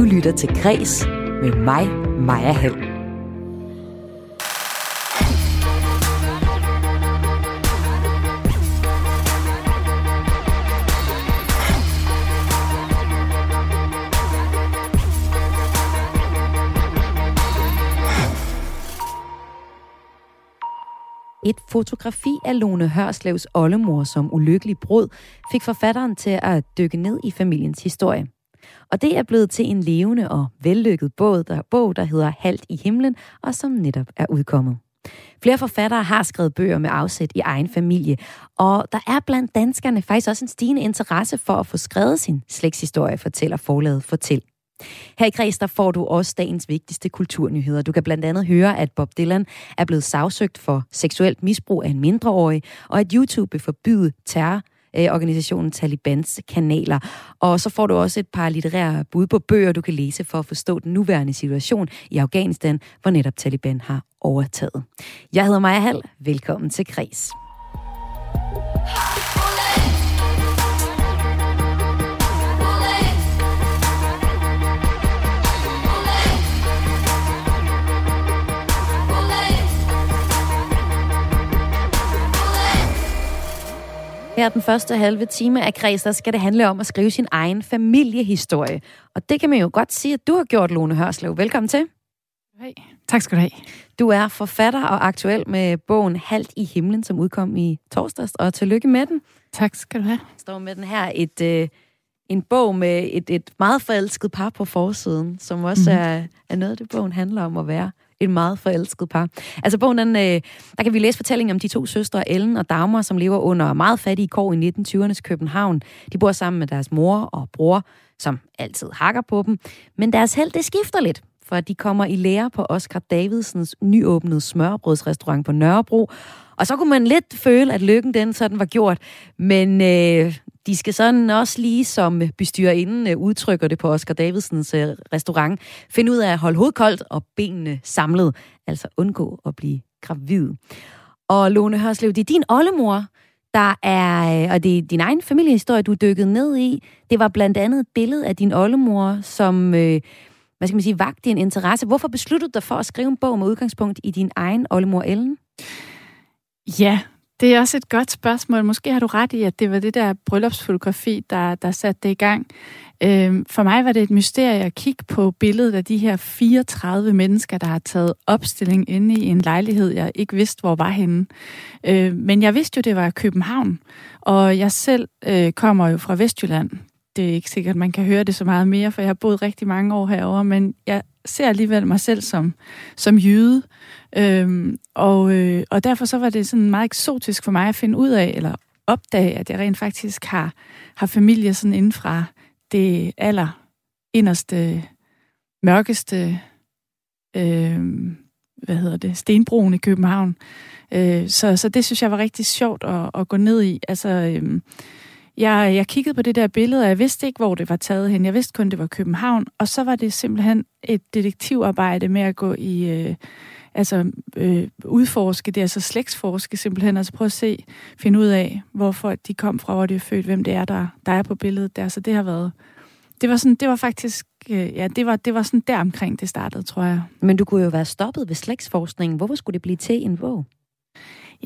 Du lytter til Græs med mig, Maja Hall. Et fotografi af Lone Hørslevs oldemor som ulykkelig brud fik forfatteren til at dykke ned i familiens historie. Og det er blevet til en levende og vellykket bog, der, bog, der hedder Halt i himlen, og som netop er udkommet. Flere forfattere har skrevet bøger med afsæt i egen familie, og der er blandt danskerne faktisk også en stigende interesse for at få skrevet sin slægtshistorie, fortæller forlaget Fortæl. Her i Kreds, der får du også dagens vigtigste kulturnyheder. Du kan blandt andet høre, at Bob Dylan er blevet sagsøgt for seksuelt misbrug af en mindreårig, og at YouTube vil forbyde terror organisationen Talibans kanaler. Og så får du også et par litterære bud på bøger, du kan læse for at forstå den nuværende situation i Afghanistan, hvor netop Taliban har overtaget. Jeg hedder Maja Hall. Velkommen til Kres. Her den første halve time af Græs, der skal det handle om at skrive sin egen familiehistorie. Og det kan man jo godt sige, at du har gjort, Lone Hørslev. Velkommen til. Hej. Tak skal du have. Du er forfatter og aktuel med bogen Halt i himlen, som udkom i torsdags, og tillykke med den. Tak skal du have. Jeg står med den her et, øh, en bog med et, et meget forelsket par på forsiden, som også mm. er, er noget, det bogen handler om at være et meget forelsket par. Altså bogen, den, øh, der kan vi læse fortællingen om de to søstre, Ellen og Dagmar, som lever under meget fattige kår i 1920'ernes København. De bor sammen med deres mor og bror, som altid hakker på dem. Men deres held, det skifter lidt for de kommer i lære på Oscar Davidsens nyåbnede smørbrødsrestaurant på Nørrebro. Og så kunne man lidt føle, at lykken den sådan var gjort. Men øh, de skal sådan også lige, som bestyrerinden øh, udtrykker det på Oscar Davidsens øh, restaurant, finde ud af at holde hovedet koldt og benene samlet. Altså undgå at blive gravid. Og Lone Hørslev, det er din oldemor, der er, øh, og det er din egen familiehistorie, du er dykket ned i. Det var blandt andet et billede af din oldemor, som, øh, hvad skal man sige, vagt din interesse. Hvorfor besluttede du dig for at skrive en bog med udgangspunkt i din egen oldemor Ellen? Ja, det er også et godt spørgsmål. Måske har du ret i, at det var det der bryllupsfotografi, der, der satte det i gang. Øhm, for mig var det et mysterie at kigge på billedet af de her 34 mennesker, der har taget opstilling inde i en lejlighed, jeg ikke vidste, hvor var henne. Øh, men jeg vidste jo, det var København, og jeg selv øh, kommer jo fra Vestjylland. Det er ikke sikkert, man kan høre det så meget mere, for jeg har boet rigtig mange år herover, men jeg ser alligevel mig selv som, som jøde. Øhm, og, øh, og derfor så var det sådan meget eksotisk for mig at finde ud af, eller opdage, at jeg rent faktisk har, har familie sådan inden fra det aller inderste, mørkeste, øh, hvad hedder det, Stenbroen i København. Øh, så, så det synes jeg var rigtig sjovt at, at gå ned i. Altså, øh, jeg, jeg kiggede på det der billede, og jeg vidste ikke, hvor det var taget hen. Jeg vidste kun, det var København. Og så var det simpelthen et detektivarbejde med at gå i... Øh, altså øh, udforske det, altså slægtsforske simpelthen, altså prøve at se, finde ud af, hvorfor de kom fra, hvor de er født, hvem det er, der, der er på billedet der. Så det har været, det var sådan, det var faktisk, øh, ja, det var, det var sådan der omkring det startede, tror jeg. Men du kunne jo være stoppet ved slægtsforskningen. Hvorfor skulle det blive til en bog?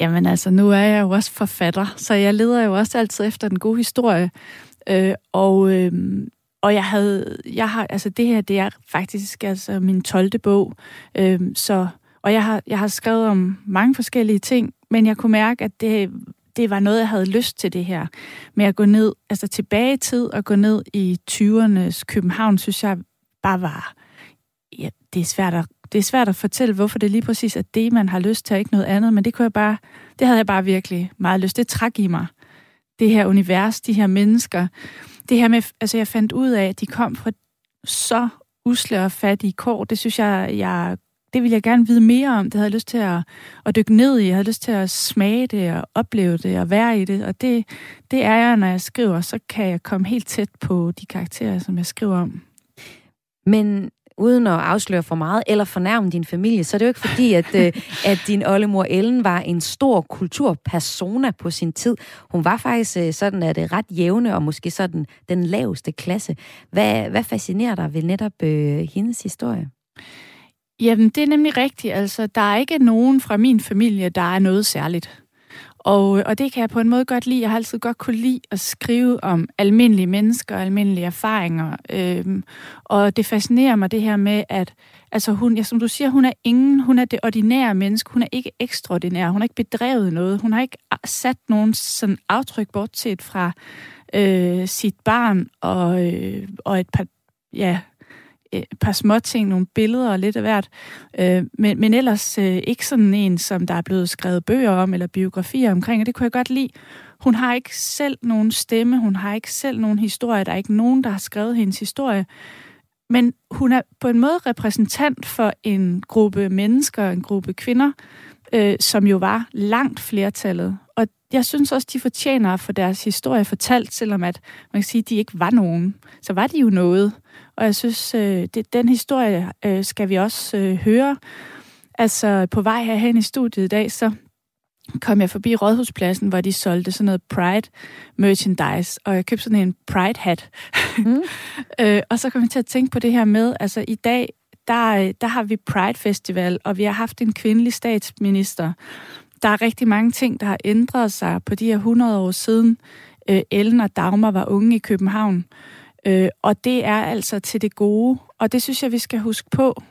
Jamen altså, nu er jeg jo også forfatter, så jeg leder jo også altid efter den gode historie. Øh, og, øh, og jeg havde, jeg har, altså det her, det er faktisk altså min 12. bog. Øh, så, og jeg har, jeg har skrevet om mange forskellige ting, men jeg kunne mærke, at det, det var noget, jeg havde lyst til det her. Med at gå ned, altså tilbage i tid og gå ned i 20'ernes København, synes jeg bare var, ja, det er svært at det er svært at fortælle, hvorfor det lige præcis er det, man har lyst til, og ikke noget andet, men det kunne jeg bare, det havde jeg bare virkelig meget lyst. Det træk i mig. Det her univers, de her mennesker. Det her med, altså jeg fandt ud af, at de kom fra så usle og fattige kår. Det synes jeg, jeg det ville jeg gerne vide mere om. Det havde jeg lyst til at, at dykke ned i. Jeg havde lyst til at smage det og opleve det og være i det. Og det, det er jeg, når jeg skriver, så kan jeg komme helt tæt på de karakterer, som jeg skriver om. Men uden at afsløre for meget eller fornærme din familie, så er det jo ikke fordi, at, øh, at din oldemor Ellen var en stor kulturpersona på sin tid. Hun var faktisk øh, sådan, at det ret jævne og måske sådan den laveste klasse. Hvad, hvad fascinerer dig ved netop øh, hendes historie? Jamen, det er nemlig rigtigt. Altså, der er ikke nogen fra min familie, der er noget særligt. Og, øh, og det kan jeg på en måde godt lide. Jeg har altid godt kunne lide at skrive om almindelige mennesker og almindelige erfaringer. Øhm, og det fascinerer mig det her med, at altså hun, ja, som du siger, hun er ingen, hun er det ordinære menneske. Hun er ikke ekstraordinær. Hun har ikke bedrevet noget. Hun har ikke sat nogen sådan aftryk bortset fra øh, sit barn og, øh, og et par, ja, Øh, et par små ting, nogle billeder og lidt af hvert. Øh, men, men ellers øh, ikke sådan en, som der er blevet skrevet bøger om, eller biografier omkring, og det kunne jeg godt lide. Hun har ikke selv nogen stemme, hun har ikke selv nogen historie, der er ikke nogen, der har skrevet hendes historie. Men hun er på en måde repræsentant for en gruppe mennesker, en gruppe kvinder, øh, som jo var langt flertallet. Og jeg synes også, de fortjener at få deres historie fortalt, selvom at man kan sige, at de ikke var nogen. Så var de jo noget. Og jeg synes, øh, det, den historie øh, skal vi også øh, høre. Altså, på vej herhen i studiet i dag, så kom jeg forbi Rådhuspladsen, hvor de solgte sådan noget Pride merchandise, og jeg købte sådan en Pride hat. Mm. øh, og så kom jeg til at tænke på det her med, altså i dag, der, der har vi Pride Festival, og vi har haft en kvindelig statsminister. Der er rigtig mange ting, der har ændret sig på de her 100 år siden. Øh, Ellen og Dagmar var unge i København. Øh, og det er altså til det gode, og det synes jeg, vi skal huske på.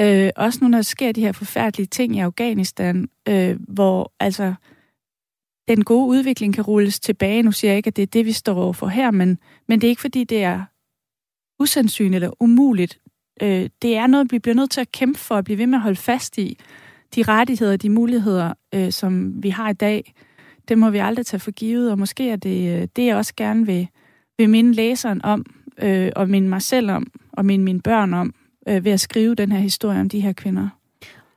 Øh, også nu, når der sker de her forfærdelige ting i Afghanistan, øh, hvor altså den gode udvikling kan rulles tilbage. Nu siger jeg ikke, at det er det, vi står overfor her, men, men det er ikke, fordi det er usandsynligt eller umuligt. Øh, det er noget, vi bliver nødt til at kæmpe for at blive ved med at holde fast i. De rettigheder, de muligheder, øh, som vi har i dag, det må vi aldrig tage for givet, og måske er det øh, det, jeg også gerne vil vil minde læseren om, øh, og minde mig selv om, og minde mine børn om, øh, ved at skrive den her historie om de her kvinder.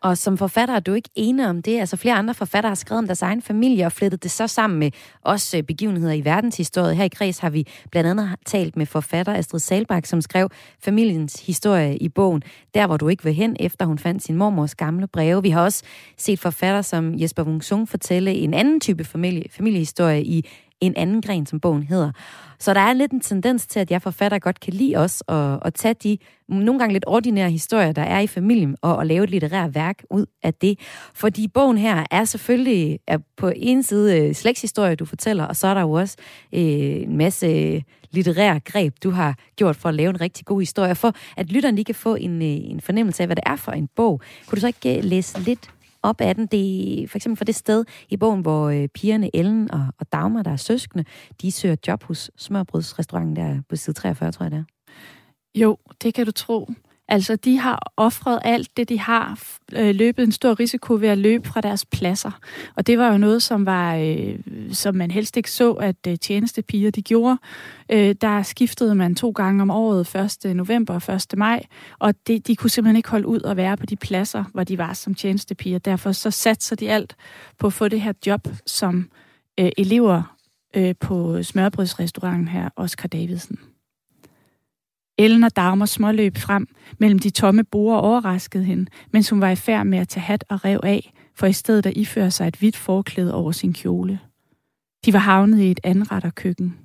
Og som forfatter er du ikke enig om det. Altså flere andre forfattere har skrevet om deres egen familie og flettet det så sammen med også øh, begivenheder i verdenshistorien. Her i Græs har vi blandt andet talt med forfatter Astrid Salbak, som skrev familiens historie i bogen Der, hvor du ikke vil hen, efter hun fandt sin mormors gamle breve. Vi har også set forfatter som Jesper Wung Sung fortælle en anden type familie, familiehistorie i en anden gren, som bogen hedder. Så der er lidt en tendens til, at jeg forfatter godt kan lide os at, at tage de nogle gange lidt ordinære historier, der er i familien, og at lave et litterært værk ud af det. Fordi bogen her er selvfølgelig er på en side øh, slægtshistorie, du fortæller, og så er der jo også øh, en masse øh, litterære greb, du har gjort for at lave en rigtig god historie. For at lytterne lige kan få en, øh, en fornemmelse af, hvad det er for en bog. Kunne du så ikke læse lidt op af den. Det er for eksempel for det sted i bogen, hvor øh, pigerne Ellen og, og Dagmar, der er søskende, de søger job hos smørbrødsrestauranten der på side 43, tror jeg det er. Jo, det kan du tro. Altså, de har offret alt det, de har, øh, løbet en stor risiko ved at løbe fra deres pladser. Og det var jo noget, som var, øh, som man helst ikke så, at øh, tjenestepiger de gjorde. Øh, der skiftede man to gange om året, 1. november og 1. maj, og det, de kunne simpelthen ikke holde ud at være på de pladser, hvor de var som tjenestepiger. Derfor så satser de alt på at få det her job som øh, elever øh, på smørbrødsrestauranten her, Oscar Davidsen. Ellen og Dagmar småløb frem mellem de tomme borer overraskede hende, mens hun var i færd med at tage hat og rev af, for i stedet at iføre sig et hvidt forklæde over sin kjole. De var havnet i et anretterkøkken.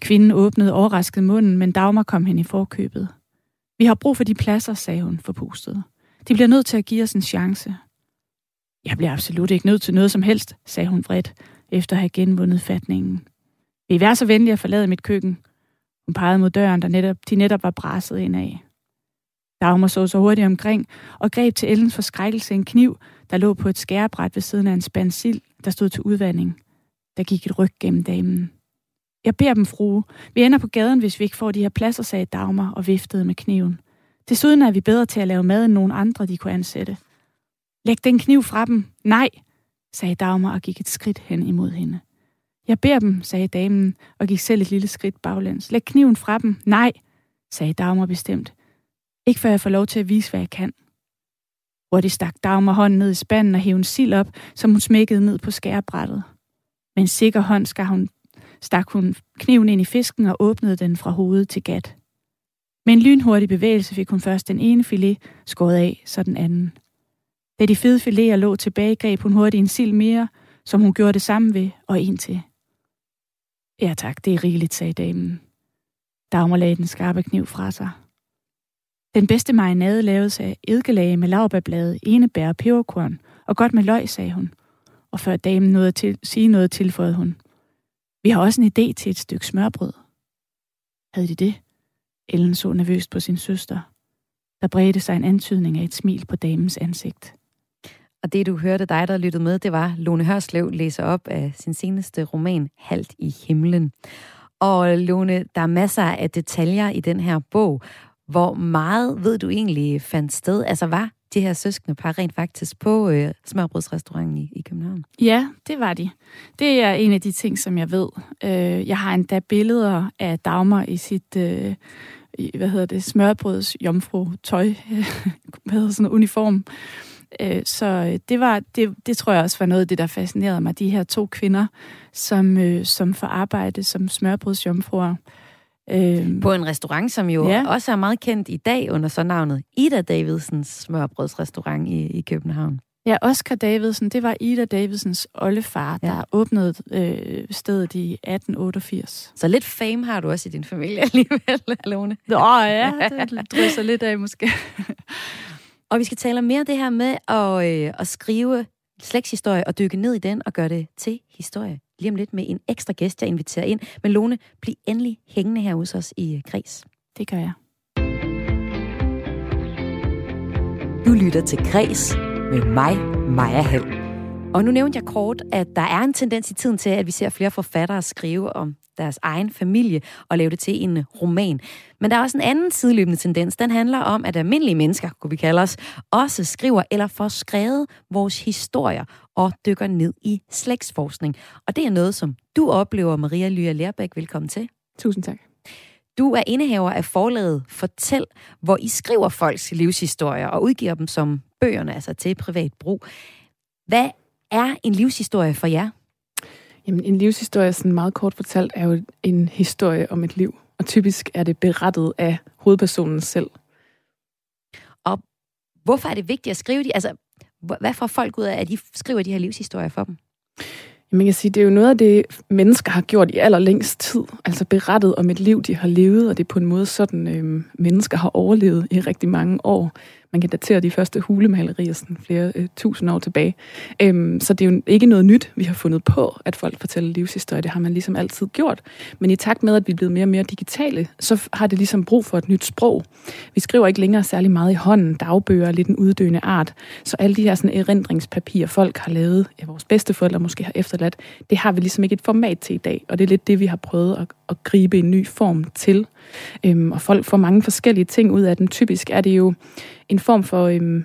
Kvinden åbnede overrasket munden, men Dagmar kom hen i forkøbet. Vi har brug for de pladser, sagde hun forpustet. De bliver nødt til at give os en chance. Jeg bliver absolut ikke nødt til noget som helst, sagde hun vredt, efter at have genvundet fatningen. Vil I være så venlige at forlade mit køkken? Hun pegede mod døren, der netop, de netop var bræsset ind af. Dagmar så så hurtigt omkring og greb til Ellens forskrækkelse en kniv, der lå på et skærebræt ved siden af en spand sild, der stod til udvanding. Der gik et ryg gennem damen. Jeg beder dem, frue. Vi ender på gaden, hvis vi ikke får de her pladser, sagde Dagmar og viftede med kniven. Desuden er vi bedre til at lave mad end nogen andre, de kunne ansætte. Læg den kniv fra dem. Nej, sagde Dagmar og gik et skridt hen imod hende. Jeg beder dem, sagde damen, og gik selv et lille skridt baglæns. Læg kniven fra dem. Nej, sagde Dagmar bestemt. Ikke før jeg får lov til at vise, hvad jeg kan. Hurtigt stak Dagmar hånden ned i spanden og hævde en sild op, som hun smækkede ned på skærebrættet. Med en sikker hånd skar hun, stak hun kniven ind i fisken og åbnede den fra hovedet til gat. Med en lynhurtig bevægelse fik hun først den ene filet skåret af, så den anden. Da de fede fileter lå tilbage, greb hun hurtigt en sild mere, som hun gjorde det samme ved, og en til. Ja tak, det er rigeligt, sagde damen. Dagmar lagde den skarpe kniv fra sig. Den bedste marinade laves af eddikelag med laurbærblade, enebær og peberkorn, og godt med løg, sagde hun. Og før damen nåede at til, sige noget, tilføjede hun. Vi har også en idé til et stykke smørbrød. Havde de det? Ellen så nervøst på sin søster. Der bredte sig en antydning af et smil på damens ansigt. Og det, du hørte dig, der lyttede med, det var Lone Hørslev læser op af sin seneste roman, Halt i himlen. Og Lone, der er masser af detaljer i den her bog. Hvor meget ved du egentlig fandt sted? Altså var de her søskende par rent faktisk på øh, smørbrødsrestauranten i, i København? Ja, det var de. Det er en af de ting, som jeg ved. Øh, jeg har endda billeder af Dagmar i sit... Øh, i, hvad hedder det, smørbrøds jomfru tøj, hvad hedder sådan uniform. Øh, så øh, det, var, det, det tror jeg også var noget af det, der fascinerede mig. De her to kvinder, som, øh, som får arbejde som smørbrødsjomfruer. Øh, på en restaurant, som jo ja. også er meget kendt i dag under så navnet Ida Davidsens smørbrødsrestaurant i, i København. Ja, Oscar Davidsen, det var Ida Davidsens oldefar, ja. der åbnede øh, stedet i 1888. Så lidt fame har du også i din familie alligevel, Lone. Åh oh, ja, det drysser lidt af måske. Og vi skal tale om mere af det her med at, øh, at skrive slægtshistorie og dykke ned i den og gøre det til historie. Lige om lidt med en ekstra gæst, jeg inviterer ind. Men Lone, bliv endelig hængende her hos os i øh, Kreds. Det gør jeg. Du lytter til Kreds med mig, Maja Hall. Og nu nævnte jeg kort, at der er en tendens i tiden til, at vi ser flere forfattere skrive om deres egen familie og lave det til en roman. Men der er også en anden sideløbende tendens. Den handler om, at almindelige mennesker, kunne vi kalde os, også skriver eller får skrevet vores historier og dykker ned i slægtsforskning. Og det er noget, som du oplever, Maria Lya Lerbæk. Velkommen til. Tusind tak. Du er indehaver af forlaget Fortæl, hvor I skriver folks livshistorier og udgiver dem som bøgerne, altså til privat brug. Hvad er en livshistorie for jer? Jamen, en livshistorie, sådan meget kort fortalt, er jo en historie om et liv. Og typisk er det berettet af hovedpersonen selv. Og hvorfor er det vigtigt at skrive de? Altså, hvad får folk ud af, at de skriver de her livshistorier for dem? Man kan sige, det er jo noget af det, mennesker har gjort i allerlængst tid. Altså berettet om et liv, de har levet, og det er på en måde sådan, øh, mennesker har overlevet i rigtig mange år man kan datere de første hulemalerier sådan flere øh, tusind år tilbage. Øhm, så det er jo ikke noget nyt, vi har fundet på, at folk fortæller livshistorie. Det har man ligesom altid gjort. Men i takt med, at vi er blevet mere og mere digitale, så har det ligesom brug for et nyt sprog. Vi skriver ikke længere særlig meget i hånden. Dagbøger er lidt en uddøende art. Så alle de her sådan, erindringspapirer, folk har lavet, ja, vores bedsteforældre måske har efterladt, det har vi ligesom ikke et format til i dag. Og det er lidt det, vi har prøvet at, at gribe en ny form til. Øhm, og folk får mange forskellige ting ud af den. Typisk er det jo en form for, øhm,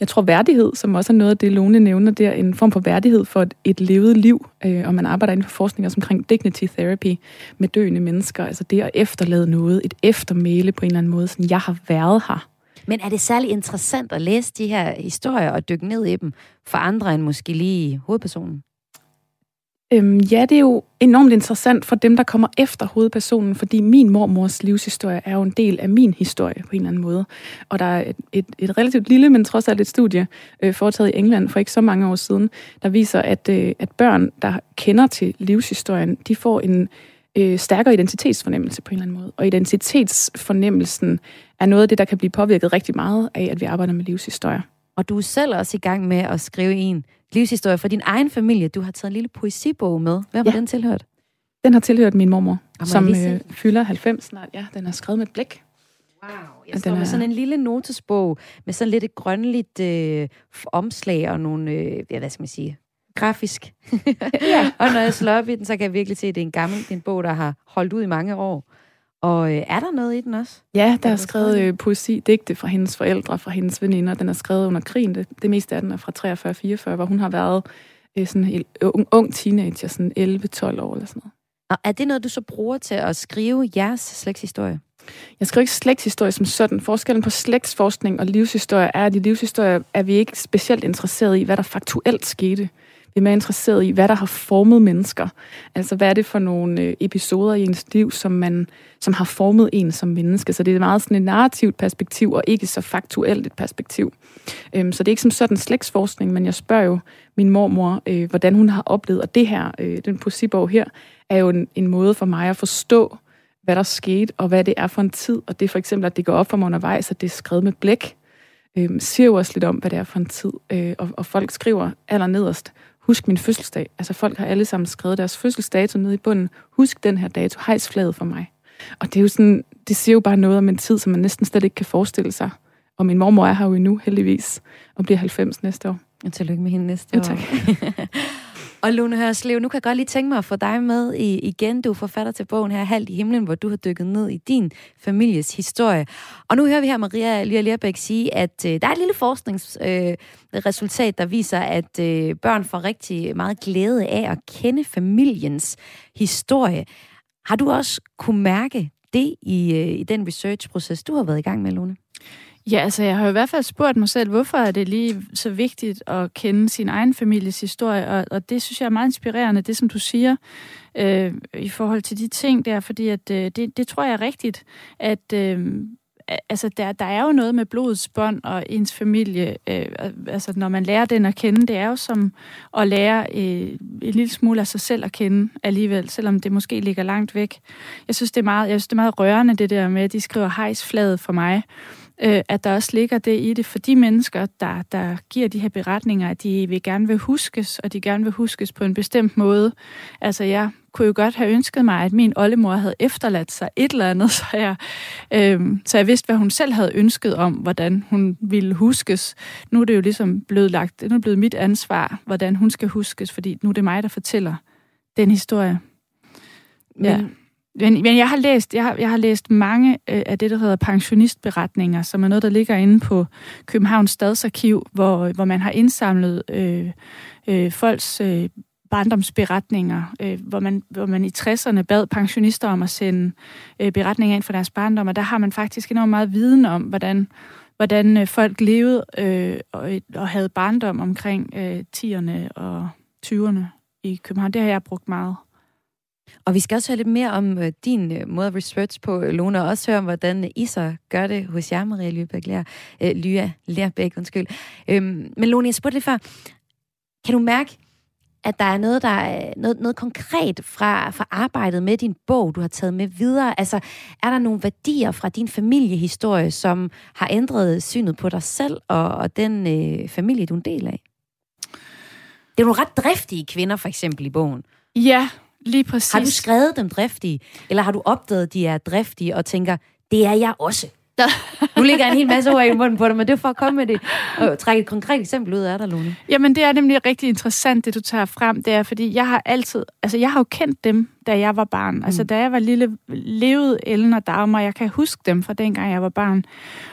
jeg tror, værdighed, som også er noget af det, Lone nævner der, en form for værdighed for et, et levet liv, øh, og man arbejder inden for forskning også omkring dignity therapy med døende mennesker, altså det at efterlade noget, et eftermæle på en eller anden måde, sådan, jeg har været her. Men er det særlig interessant at læse de her historier og dykke ned i dem for andre end måske lige hovedpersonen? Øhm, ja, det er jo enormt interessant for dem, der kommer efter hovedpersonen, fordi min mormors livshistorie er jo en del af min historie på en eller anden måde. Og der er et, et, et relativt lille, men trods alt et studie øh, foretaget i England for ikke så mange år siden, der viser, at, øh, at børn, der kender til livshistorien, de får en øh, stærkere identitetsfornemmelse på en eller anden måde. Og identitetsfornemmelsen er noget af det, der kan blive påvirket rigtig meget af, at vi arbejder med livshistorier. Og du er selv også i gang med at skrive en livshistorie fra din egen familie. Du har taget en lille poesibog med. Hvem har ja. den tilhørt? Den har tilhørt min mormor, som øh, fylder 90 snart. Ja, den er skrevet med blæk. Wow, jeg står med er... sådan en lille notesbog med sådan lidt et grønligt øh, omslag og nogle, øh, ja, hvad skal man sige, grafisk. ja. og når jeg slår op i den, så kan jeg virkelig se, at det er en gammel en bog, der har holdt ud i mange år. Og øh, er der noget i den også? Ja, der er skrevet øh, poesi, digte fra hendes forældre, fra hendes veninder. Den er skrevet under krigen. Det, det meste af den er fra 43-44, hvor hun har været øh, sådan en ung, ung teenager, sådan 11-12 år eller sådan noget. Og er det noget, du så bruger til at skrive jeres slægtshistorie? Jeg skriver ikke slægtshistorie som sådan. Forskellen på slægtsforskning og livshistorie er, at i livshistorie er vi ikke specielt interesseret i, hvad der faktuelt skete. Vi er mere interesseret i, hvad der har formet mennesker. Altså, hvad er det for nogle øh, episoder i ens liv, som, man, som har formet en som menneske. Så det er meget sådan et narrativt perspektiv, og ikke så faktuelt et perspektiv. Øhm, så det er ikke som sådan slægtsforskning, men jeg spørger jo min mormor, øh, hvordan hun har oplevet, og det her, øh, den poesibog her, er jo en, en måde for mig at forstå, hvad der skete, og hvad det er for en tid. Og det er for eksempel, at det går op for mig undervejs, at det er skrevet med blæk, øh, siger jo også lidt om, hvad det er for en tid. Øh, og, og folk skriver allernederst, husk min fødselsdag. Altså folk har alle sammen skrevet deres fødselsdato ned i bunden. Husk den her dato, hejs flaget for mig. Og det er jo sådan, det siger jo bare noget om en tid, som man næsten slet ikke kan forestille sig. Og min mormor er her jo endnu, heldigvis, og bliver 90 næste år. Og tillykke med hende næste jo, år. og Lone Hørslev, nu kan jeg godt lige tænke mig at få dig med i, igen. Du er forfatter til bogen her, Halvt i himlen, hvor du har dykket ned i din families historie. Og nu hører vi her Maria Lia Lerbæk sige, at øh, der er et lille forskningsresultat, øh, der viser, at øh, børn får rigtig meget glæde af at kende familiens historie. Har du også kunne mærke det i, øh, i den research-proces, du har været i gang med, Lone? Ja, altså jeg har i hvert fald spurgt mig selv, hvorfor er det lige så vigtigt at kende sin egen families historie, og, og det synes jeg er meget inspirerende, det som du siger, øh, i forhold til de ting der, fordi at, øh, det, det tror jeg er rigtigt, at øh, altså der, der er jo noget med blodets bånd og ens familie, øh, altså når man lærer den at kende, det er jo som at lære øh, en lille smule af sig selv at kende alligevel, selvom det måske ligger langt væk. Jeg synes, det er meget, jeg synes, det er meget rørende det der med, at de skriver hejsflaget for mig, øh, at der også ligger det i det for de mennesker, der, der giver de her beretninger, at de vil gerne vil huskes, og de gerne vil huskes på en bestemt måde. Altså jeg kunne jo godt have ønsket mig, at min oldemor havde efterladt sig et eller andet, så jeg, øh, så jeg vidste, hvad hun selv havde ønsket om, hvordan hun ville huskes. Nu er det jo ligesom blevet lagt, nu er det blevet mit ansvar, hvordan hun skal huskes, fordi nu er det mig, der fortæller den historie. Men, ja. Men, men jeg har læst, jeg har, jeg har læst mange øh, af det, der hedder pensionistberetninger, som er noget, der ligger inde på Københavns Stadsarkiv, hvor, hvor man har indsamlet øh, øh, folks øh, barndomsberetninger, øh, hvor, man, hvor man i 60'erne bad pensionister om at sende øh, beretninger ind for deres barndom, og der har man faktisk enormt meget viden om, hvordan, hvordan øh, folk levede øh, og, og havde barndom omkring øh, 10'erne og 20'erne i København. Det har jeg brugt meget. Og vi skal også høre lidt mere om øh, din øh, måde at research på, Lone, og også høre om, hvordan I så gør det hos jer, Maria Lyrbæk, Lær, øh, Lya Lærbæk, undskyld. Øhm, men Lone, jeg spurgte lidt før, kan du mærke, at der er noget, der er noget, noget konkret fra, fra arbejdet med din bog, du har taget med videre? Altså, er der nogle værdier fra din familiehistorie, som har ændret synet på dig selv og, og den øh, familie, du er en del af? Det er nogle ret driftige kvinder, for eksempel, i bogen. Ja, Lige præcis. Har du skrevet dem driftige, eller har du opdaget, at de er driftige, og tænker, det er jeg også? Nu ligger en hel masse ord i munden på dig, men det er for at komme med det og trække et konkret eksempel ud af dig, Lone. Jamen, det er nemlig rigtig interessant, det du tager frem. Det er, fordi jeg har altid, altså jeg har jo kendt dem, da jeg var barn. Mm. Altså, da jeg var lille, levede Ellen og Dagmar, jeg kan huske dem fra dengang, jeg var barn.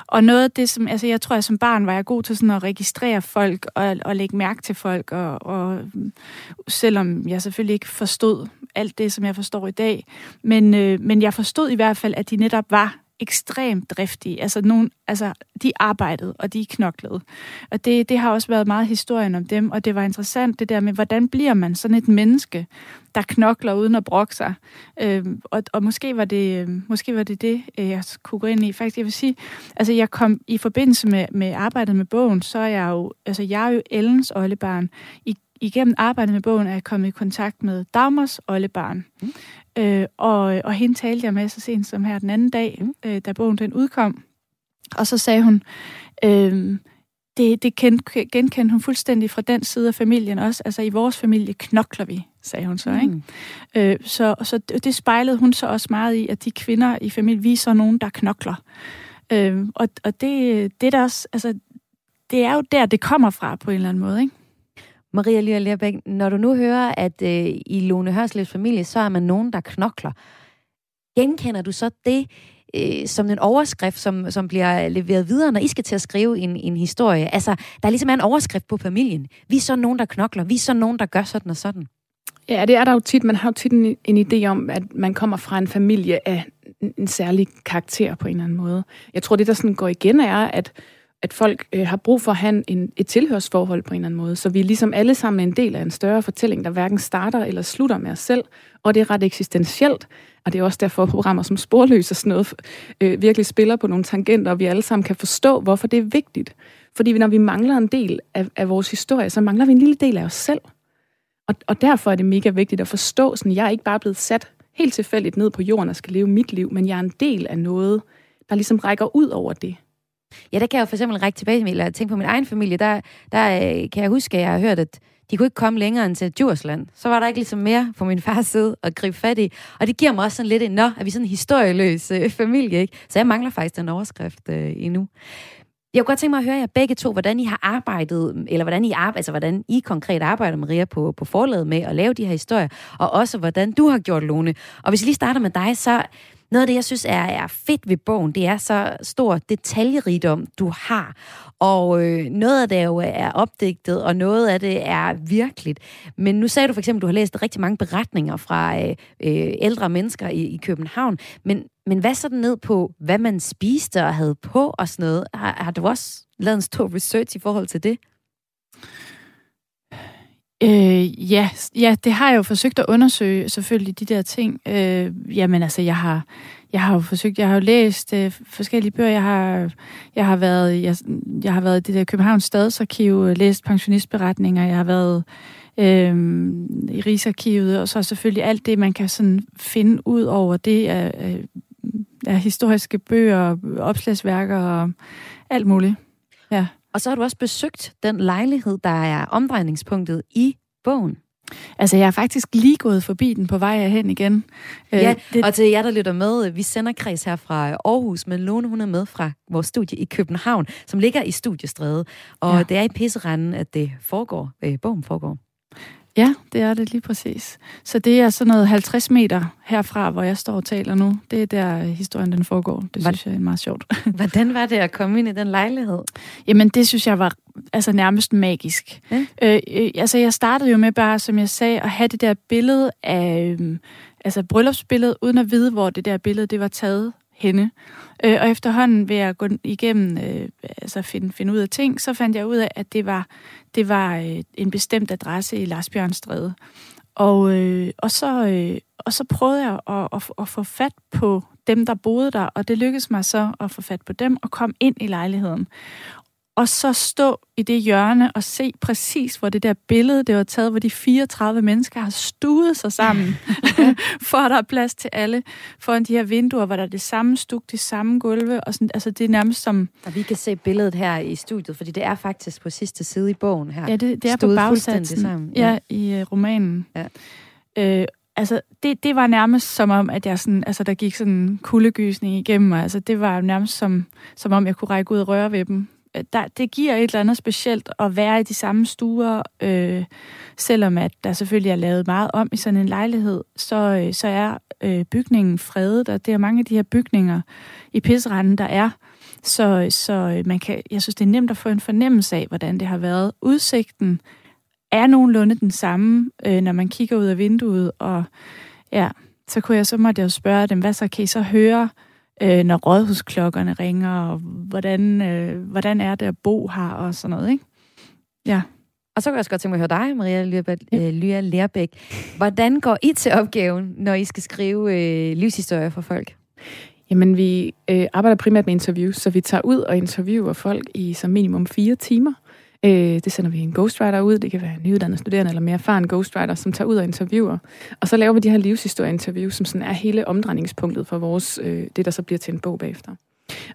Og noget af det, som, altså jeg tror, at som barn var jeg god til sådan at registrere folk og, og lægge mærke til folk, og, og selvom jeg selvfølgelig ikke forstod alt det, som jeg forstår i dag, men, øh, men jeg forstod i hvert fald, at de netop var ekstremt driftige. Altså, nogen, altså, de arbejdede, og de knoklede. Og det, det har også været meget historien om dem, og det var interessant det der med, hvordan bliver man sådan et menneske, der knokler uden at brokke sig. Øh, og, og måske var det øhm, måske var det, det, øh, jeg kunne gå ind i. Faktisk, jeg vil sige, altså jeg kom i forbindelse med, med arbejdet med bogen, så er jeg jo, altså jeg er jo Ellens oldebarn. I igennem arbejdet med bogen er jeg kommet i kontakt med Dagmars oldebarn. Mm. Øh, og, og hende talte jeg med så sent som her den anden dag, mm. øh, da bogen den udkom. Og så sagde hun, øh, det, det genkendte hun fuldstændig fra den side af familien også. Altså i vores familie knokler vi, sagde hun så. Mm. Ikke? Øh, så så det spejlede hun så også meget i, at de kvinder i familien viser nogen, der knokler. Øh, og og det, det, der også, altså, det er jo der, det kommer fra på en eller anden måde. Ikke? Maria Lیا Lerbæk, når du nu hører, at øh, i Lone Hørslevs familie, så er man nogen, der knokler. Genkender du så det øh, som en overskrift, som, som bliver leveret videre, når I skal til at skrive en, en historie? Altså, der ligesom er ligesom en overskrift på familien. Vi er så nogen, der knokler. Vi er så nogen, der gør sådan og sådan. Ja, det er der jo tit. Man har jo tit en, en idé om, at man kommer fra en familie af en, en særlig karakter på en eller anden måde. Jeg tror, det der sådan går igen er, at at folk øh, har brug for at have en, et tilhørsforhold på en eller anden måde. Så vi er ligesom alle sammen en del af en større fortælling, der hverken starter eller slutter med os selv. Og det er ret eksistentielt. Og det er også derfor, at programmer som Sporløs og sådan noget øh, virkelig spiller på nogle tangenter, og vi alle sammen kan forstå, hvorfor det er vigtigt. Fordi når vi mangler en del af, af vores historie, så mangler vi en lille del af os selv. Og, og derfor er det mega vigtigt at forstå, sådan jeg er ikke bare blevet sat helt tilfældigt ned på jorden og skal leve mit liv, men jeg er en del af noget, der ligesom rækker ud over det. Ja, der kan jeg jo for eksempel række tilbage, eller tænke på min egen familie, der, der øh, kan jeg huske, at jeg har hørt, at de kunne ikke komme længere end til Djursland. Så var der ikke ligesom mere på min fars side at gribe fat i. Og det giver mig også sådan lidt en, nå, er vi sådan en historieløs øh, familie, ikke? Så jeg mangler faktisk den overskrift øh, endnu. Jeg kunne godt tænke mig at høre jer begge to, hvordan I har arbejdet, eller hvordan I, arbejder, altså, hvordan I konkret arbejder, Maria, på, på forlaget med at lave de her historier, og også hvordan du har gjort, Lone. Og hvis vi lige starter med dig, så noget af det, jeg synes er, er fedt ved bogen, det er så stor detaljerigdom, du har. Og øh, noget af det jo øh, er opdigtet, og noget af det er virkeligt. Men nu sagde du for eksempel, at du har læst rigtig mange beretninger fra øh, øh, ældre mennesker i, i København. Men, men hvad så ned på, hvad man spiste og havde på og sådan noget? Har, har du også lavet en stor research i forhold til det? Øh, ja, ja, det har jeg jo forsøgt at undersøge, selvfølgelig, de der ting. Øh, jamen altså, jeg har, jeg har jo forsøgt, jeg har jo læst øh, forskellige bøger. Jeg har, jeg har været, jeg, jeg har været i det der Københavns Stadsarkiv, øh, læst pensionistberetninger. Jeg har været øh, i Rigsarkivet, og så selvfølgelig alt det, man kan sådan finde ud over det af, af, af historiske bøger, opslagsværker og alt muligt. Ja. Og så har du også besøgt den lejlighed, der er omdrejningspunktet i bogen. Altså, jeg er faktisk lige gået forbi den på vej hen igen. Øh, ja, det... og til jer, der lytter med, vi sender kreds her fra Aarhus, men Lone, hun er med fra vores studie i København, som ligger i Studiestræde. Og ja. det er i pisseranden, at det foregår, øh, bogen foregår. Ja, det er det lige præcis. Så det er sådan noget 50 meter herfra, hvor jeg står og taler nu. Det er der historien den foregår. Det synes jeg er meget sjovt. Hvordan var det at komme ind i den lejlighed? Jamen, det synes jeg var altså nærmest magisk. Ja. Øh, øh, altså, jeg startede jo med bare, som jeg sagde, at have det der billede af... Øh, altså bryllupsbillede, uden at vide, hvor det der billede det var taget henne. Øh, og efterhånden ved at gå igennem, øh, altså finde, finde ud af ting, så fandt jeg ud af, at det var, det var øh, en bestemt adresse i Larsbjørnstræde. Og, øh, og, så, øh, og så prøvede jeg at, at, at få fat på dem, der boede der, og det lykkedes mig så at få fat på dem og komme ind i lejligheden og så stå i det hjørne og se præcis, hvor det der billede, det var taget, hvor de 34 mennesker har stuet sig sammen, for at der er plads til alle, foran de her vinduer, hvor der er det samme stuk, det samme gulve, og sådan, altså det er nærmest som... Og vi kan se billedet her i studiet, fordi det er faktisk på sidste side i bogen her. Ja, det, det er på bagsatsen. Sammen. Ja. ja, i uh, romanen. Ja. Øh, altså, det, det var nærmest som om, at jeg sådan, altså, der gik sådan en kuldegysning igennem mig. Altså, det var nærmest som, som om, jeg kunne række ud og røre ved dem Øh, der, det giver et eller andet specielt at være i de samme stuer, øh, selvom at der selvfølgelig er lavet meget om i sådan en lejlighed, så, øh, så er øh, bygningen fredet, og det er mange af de her bygninger i pisseranden, der er. Så, så øh, man kan, jeg synes, det er nemt at få en fornemmelse af, hvordan det har været. Udsigten er nogenlunde den samme, øh, når man kigger ud af vinduet, og ja, så kunne jeg så måtte jeg jo spørge dem, hvad så kan I så høre øh, når rådhusklokkerne ringer, og hvordan, øh, hvordan er det at bo her, og sådan noget, ikke? Ja. Og så kan jeg også godt tænke mig at høre dig, Maria Lya øh, Lærbæk. Hvordan går I til opgaven, når I skal skrive øh, livshistorier for folk? Jamen, vi øh, arbejder primært med interviews, så vi tager ud og interviewer folk i som minimum fire timer. Øh, det sender vi en ghostwriter ud, det kan være en nyuddannet studerende eller mere erfaren ghostwriter, som tager ud og interviewer. Og så laver vi de her livshistorieinterviews, som sådan er hele omdrejningspunktet for vores, øh, det, der så bliver til en bog bagefter.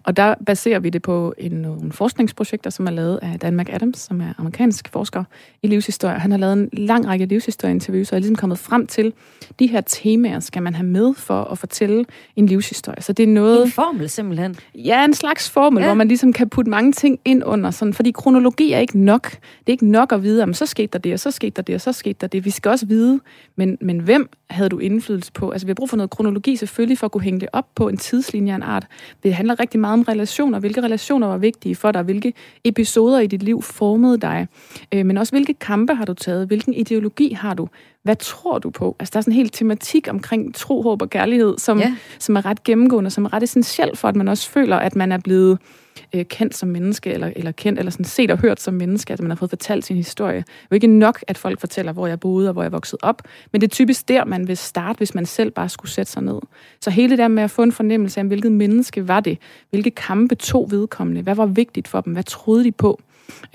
Og der baserer vi det på en, nogle forskningsprojekter, som er lavet af Dan McAdams, som er amerikansk forsker i livshistorie. Han har lavet en lang række livshistorieinterviews, og er ligesom kommet frem til, de her temaer skal man have med for at fortælle en livshistorie. Så det er noget... En formel simpelthen? Ja, en slags formel, ja. hvor man ligesom kan putte mange ting ind under. Sådan, fordi kronologi er ikke nok. Det er ikke nok at vide, om så skete der det, og så skete der det, og så skete der det. Vi skal også vide, men, men hvem havde du indflydelse på? Altså, vi har brug for noget kronologi selvfølgelig for at kunne hænge det op på en tidslinje af en art. Det handler rigtig meget om relationer. Hvilke relationer var vigtige for dig? Hvilke episoder i dit liv formede dig? Øh, men også hvilke kampe har du taget? Hvilken ideologi har du? hvad tror du på? Altså, der er sådan en hel tematik omkring tro, håb og kærlighed, som, Ja. som er ret gennemgående, som er ret essentiel for, at man også føler, at man er blevet øh, kendt som menneske, eller, eller kendt, eller sådan set og hørt som menneske, at man har fået fortalt sin historie. Det er jo ikke nok, at folk fortæller, hvor jeg boede og hvor jeg voksede op, men det er typisk der, man vil starte, hvis man selv bare skulle sætte sig ned. Så hele det der med at få en fornemmelse af, hvilket menneske var det, hvilke kampe tog vedkommende, hvad var vigtigt for dem, hvad troede de på,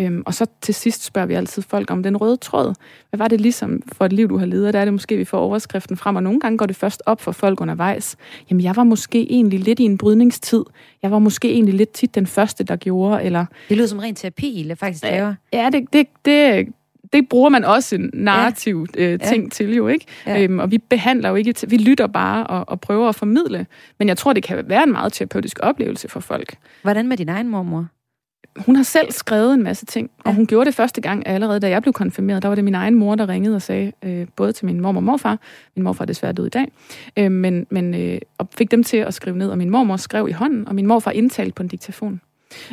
Øhm, og så til sidst spørger vi altid folk om den røde tråd. Hvad var det ligesom for et liv, du har levet? Der er det måske, vi får overskriften frem, og nogle gange går det først op for folk undervejs. Jamen, jeg var måske egentlig lidt i en brydningstid. Jeg var måske egentlig lidt tit den første, der gjorde, eller... Det lyder som ren terapi, eller faktisk laver. Ja, det, det, det, det bruger man også en narrativ ja. øh, ting ja. til jo, ikke? Ja. Ja. Øhm, og vi behandler jo ikke, vi lytter bare og, og prøver at formidle. Men jeg tror, det kan være en meget terapeutisk oplevelse for folk. Hvordan med din egen mormor? Hun har selv skrevet en masse ting, og hun gjorde det første gang allerede, da jeg blev konfirmeret. Der var det min egen mor, der ringede og sagde, øh, både til min mormor og morfar, min morfar er desværre død i dag, øh, men, men øh, og fik dem til at skrive ned, og min mormor skrev i hånden, og min morfar indtalte på en diktafon.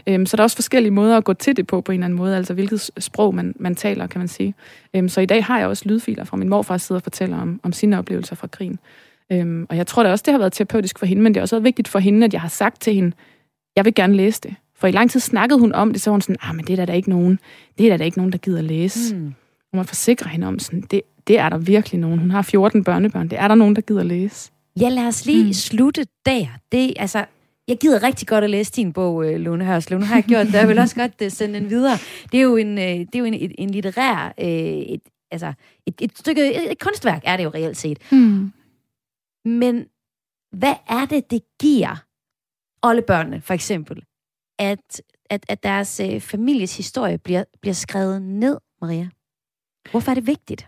Øhm, så der er også forskellige måder at gå til det på, på en eller anden måde, altså hvilket sprog man, man taler, kan man sige. Øhm, så i dag har jeg også lydfiler fra min morfar, sidder og fortæller om, om sine oplevelser fra krigen. Øhm, og jeg tror da også, det har været terapeutisk for hende, men det har også været vigtigt for hende, at jeg har sagt til hende, jeg vil gerne læse det. For i lang tid snakkede hun om det, så var hun sådan, ah, men det er der, der ikke nogen, det er der, der ikke nogen, der gider læse. Mm. Og man forsikrer hende om, sådan, det, det er der virkelig nogen. Hun har 14 børnebørn, det er der nogen, der gider læse. Ja, lad os lige mm. Mm. slutte der. Det, altså, jeg gider rigtig godt at læse din bog, øh, Lone Hørslev. Nu har jeg gjort det, og jeg vil også godt øh, sende den videre. Det er jo en, øh, det er jo en, en, en litterær, et, altså et, et stykke, et, et kunstværk er det jo reelt set. Hmm. Men hvad er det, det giver oldebørnene, for eksempel, at, at, at deres øh, families historie bliver, bliver skrevet ned, Maria? Hvorfor er det vigtigt?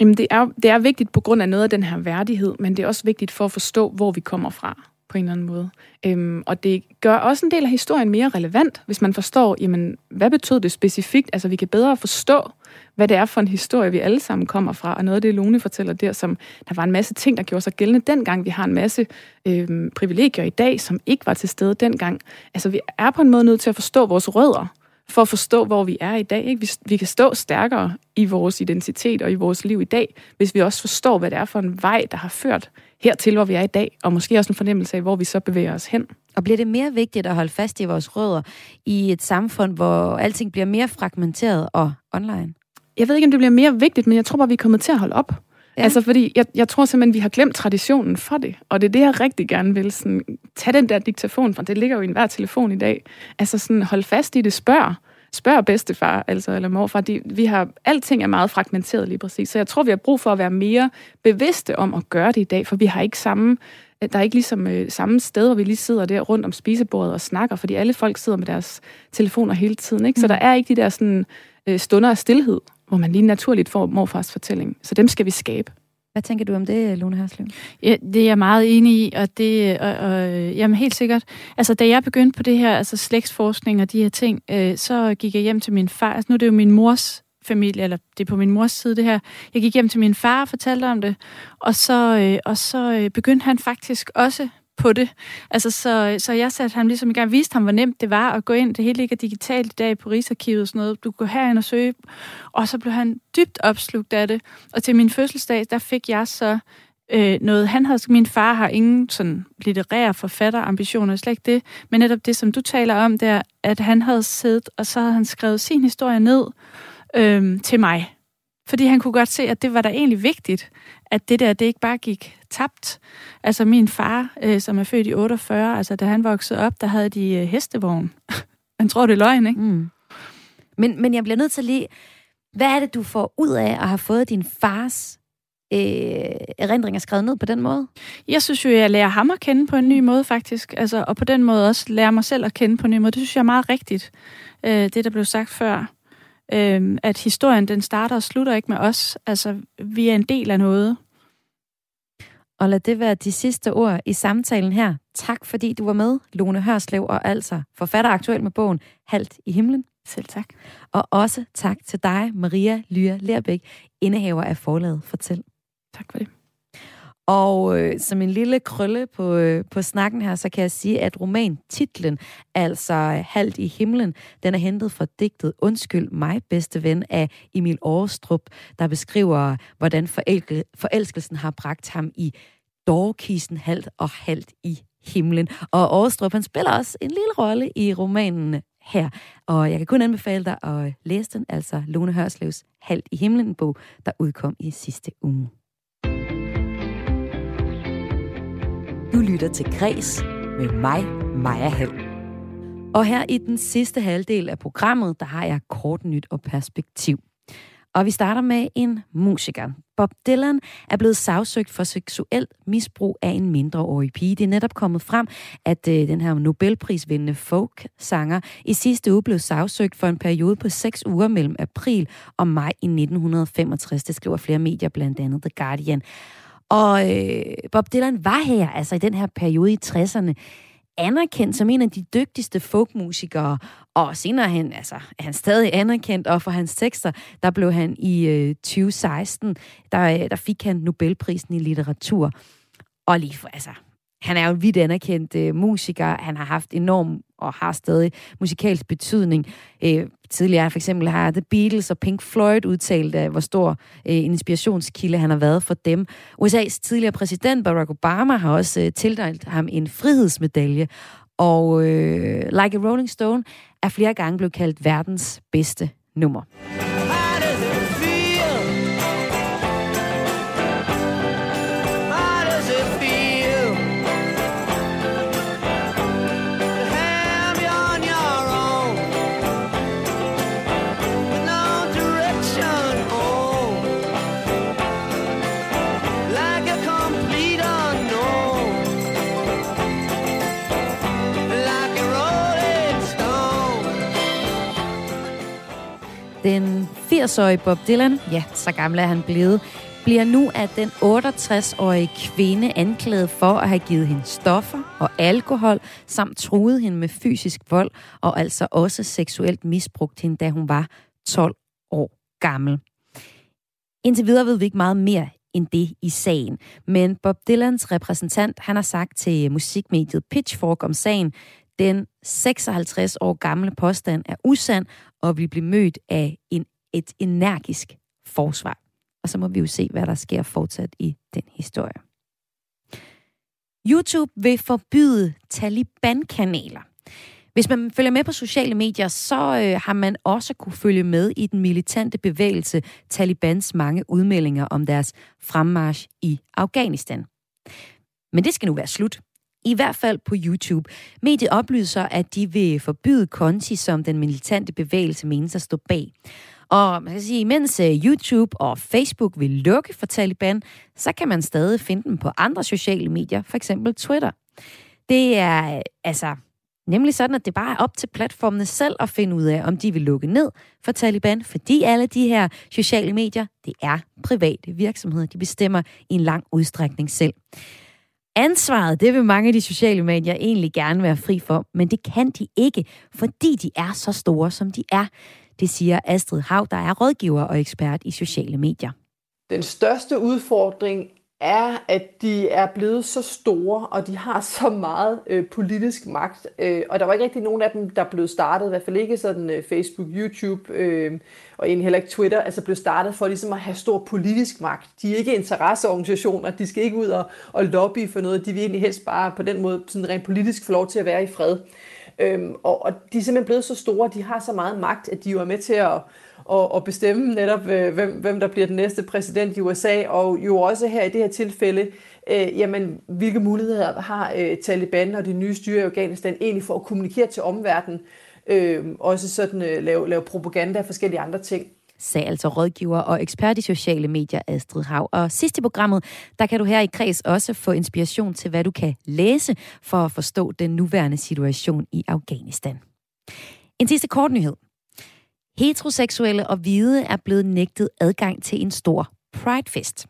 Jamen, det er, det er vigtigt på grund af noget af den her værdighed, men det er også vigtigt for at forstå, hvor vi kommer fra på en eller anden måde. Øhm, og det gør også en del af historien mere relevant, hvis man forstår, jamen, hvad betød det specifikt? Altså, vi kan bedre forstå, hvad det er for en historie, vi alle sammen kommer fra. Og noget af det, Lone fortæller der, som der var en masse ting, der gjorde sig gældende dengang. Vi har en masse øhm, privilegier i dag, som ikke var til stede dengang. Altså, vi er på en måde nødt til at forstå vores rødder, for at forstå, hvor vi er i dag. Ikke? Vi, vi kan stå stærkere i vores identitet og i vores liv i dag, hvis vi også forstår, hvad det er for en vej, der har ført hertil, hvor vi er i dag, og måske også en fornemmelse af, hvor vi så bevæger os hen. Og bliver det mere vigtigt at holde fast i vores rødder i et samfund, hvor alting bliver mere fragmenteret og online? Jeg ved ikke, om det bliver mere vigtigt, men jeg tror bare, vi er kommet til at holde op. Ja. Altså, fordi jeg, jeg tror simpelthen, vi har glemt traditionen for det. Og det er det, jeg rigtig gerne vil. Sådan, tag den der diktafon, for det ligger jo i enhver telefon i dag. Altså sådan, hold fast i det, spørg. Spørg bedstefar, altså, eller morfar. De, vi har, alting er meget fragmenteret lige præcis. Så jeg tror, vi har brug for at være mere bevidste om at gøre det i dag, for vi har ikke samme der er ikke ligesom øh, samme sted, hvor vi lige sidder der rundt om spisebordet og snakker, fordi alle folk sidder med deres telefoner hele tiden. Ikke? Så der er ikke de der sådan, øh, stunder af stillhed, hvor man lige naturligt får morfars fortælling. Så dem skal vi skabe. Hvad tænker du om det, Lone Hørslev? Ja, det er jeg meget enig i, og det og, og, jamen helt sikkert. Altså, da jeg begyndte på det her, altså slægtsforskning og de her ting, øh, så gik jeg hjem til min far. Altså, nu er det jo min mors familie, eller det er på min mors side det her. Jeg gik hjem til min far og fortalte om det, og så, øh, og så øh, begyndte han faktisk også på det. Altså, så, så jeg satte ham ligesom i gang, viste ham, hvor nemt det var at gå ind. Det hele ligger digitalt i dag på Rigsarkivet og sådan noget. Du går herind og søge. Og så blev han dybt opslugt af det. Og til min fødselsdag, der fik jeg så øh, noget. Han havde, min far har ingen sådan litterære forfatterambitioner, slet ikke det. Men netop det, som du taler om der, at han havde siddet, og så havde han skrevet sin historie ned øh, til mig. Fordi han kunne godt se, at det var da egentlig vigtigt, at det der, det ikke bare gik tabt. Altså min far, øh, som er født i 48, altså da han voksede op, der havde de øh, hestevogn. Han tror, det er løgn, ikke? Mm. Men, men jeg bliver nødt til lige... Hvad er det, du får ud af at have fået din fars øh, erindringer skrevet ned på den måde? Jeg synes jo, jeg lærer ham at kende på en ny måde, faktisk. Altså, og på den måde også lærer mig selv at kende på en ny måde. Det synes jeg er meget rigtigt, øh, det der blev sagt før. Øh, at historien, den starter og slutter ikke med os. Altså, vi er en del af noget. Og lad det være de sidste ord i samtalen her. Tak fordi du var med, Lone Hørslev, og altså forfatter aktuelt med bogen Halt i himlen. Selv tak. Og også tak til dig, Maria Lyre Lerbæk, indehaver af forlaget Fortæl. Tak for det. Og øh, som en lille krølle på, øh, på snakken her, så kan jeg sige, at romantitlen, altså øh, Halvt i himlen, den er hentet fra digtet Undskyld mig, bedste ven af Emil Aarstrup, der beskriver, hvordan forelke, forelskelsen har bragt ham i dårkisen halvt og halvt i himlen. Og Aarstrup, han spiller også en lille rolle i romanen her. Og jeg kan kun anbefale dig at læse den, altså Lone Hørslevs Halvt i himlen, bog, der udkom i sidste uge. Du lytter til Græs med mig, Maja Hall. Og her i den sidste halvdel af programmet, der har jeg kort nyt og perspektiv. Og vi starter med en musiker. Bob Dylan er blevet sagsøgt for seksuelt misbrug af en mindreårig pige. Det er netop kommet frem, at øh, den her Nobelprisvindende folk-sanger i sidste uge blev sagsøgt for en periode på seks uger mellem april og maj i 1965. Det skriver flere medier, blandt andet The Guardian. Og øh, Bob Dylan var her, altså i den her periode i 60'erne, anerkendt som en af de dygtigste folkmusikere, og senere hen, altså, er han stadig anerkendt, og for hans tekster, der blev han i øh, 2016, der, øh, der fik han Nobelprisen i litteratur. Og lige for, altså, han er jo en vidt anerkendt øh, musiker. Han har haft enorm og har stadig musikalsk betydning. Øh, tidligere for eksempel har The Beatles og Pink Floyd udtalt, at hvor stor øh, inspirationskilde han har været for dem. USA's tidligere præsident Barack Obama har også øh, tildelt ham en frihedsmedalje. Og øh, Like a Rolling Stone er flere gange blevet kaldt verdens bedste nummer. Den 80-årige Bob Dylan, ja, så gammel er han blevet, bliver nu af den 68-årige kvinde anklaget for at have givet hende stoffer og alkohol, samt truet hende med fysisk vold, og altså også seksuelt misbrugt hende, da hun var 12 år gammel. Indtil videre ved vi ikke meget mere end det i sagen. Men Bob Dylans repræsentant, han har sagt til musikmediet Pitchfork om sagen, den 56 år gamle påstand er usand, og vi bliver mødt af en, et energisk forsvar. Og så må vi jo se, hvad der sker fortsat i den historie. YouTube vil forbyde Taliban-kanaler. Hvis man følger med på sociale medier, så øh, har man også kunne følge med i den militante bevægelse Talibans mange udmeldinger om deres fremmarsch i Afghanistan. Men det skal nu være slut. I hvert fald på YouTube. Mediet oplyser, at de vil forbyde konti, som den militante bevægelse menes at stå bag. Og man kan sige, mens øh, YouTube og Facebook vil lukke for Taliban, så kan man stadig finde dem på andre sociale medier, for eksempel Twitter. Det er øh, altså nemlig sådan, at det bare er op til platformene selv at finde ud af, om de vil lukke ned for Taliban, fordi alle de her sociale medier, det er private virksomheder. De bestemmer i en lang udstrækning selv. Ansvaret, det vil mange af de sociale medier egentlig gerne være fri for, men det kan de ikke, fordi de er så store, som de er. Det siger Astrid Hav, der er rådgiver og ekspert i sociale medier. Den største udfordring er, at de er blevet så store, og de har så meget øh, politisk magt. Øh, og der var ikke rigtig nogen af dem, der blev startet, i hvert fald ikke sådan øh, Facebook, YouTube øh, og egentlig heller ikke Twitter, altså blev startet for ligesom at have stor politisk magt. De er ikke interesseorganisationer, de skal ikke ud og, og lobby for noget, de vil egentlig helst bare på den måde sådan rent politisk få lov til at være i fred. Øhm, og, og de er simpelthen blevet så store, de har så meget magt, at de jo er med til at og, og bestemme netop, øh, hvem, hvem der bliver den næste præsident i USA, og jo også her i det her tilfælde, øh, jamen, hvilke muligheder har øh, Taliban og det nye styre i Afghanistan egentlig for at kommunikere til omverdenen, øh, også sådan øh, lave, lave propaganda og forskellige andre ting? Sagde altså rådgiver og ekspert i sociale medier Astrid Hav. Og sidst i programmet, der kan du her i Kreds også få inspiration til, hvad du kan læse for at forstå den nuværende situation i Afghanistan. En sidste kort nyhed. Heteroseksuelle og hvide er blevet nægtet adgang til en stor Pride-fest.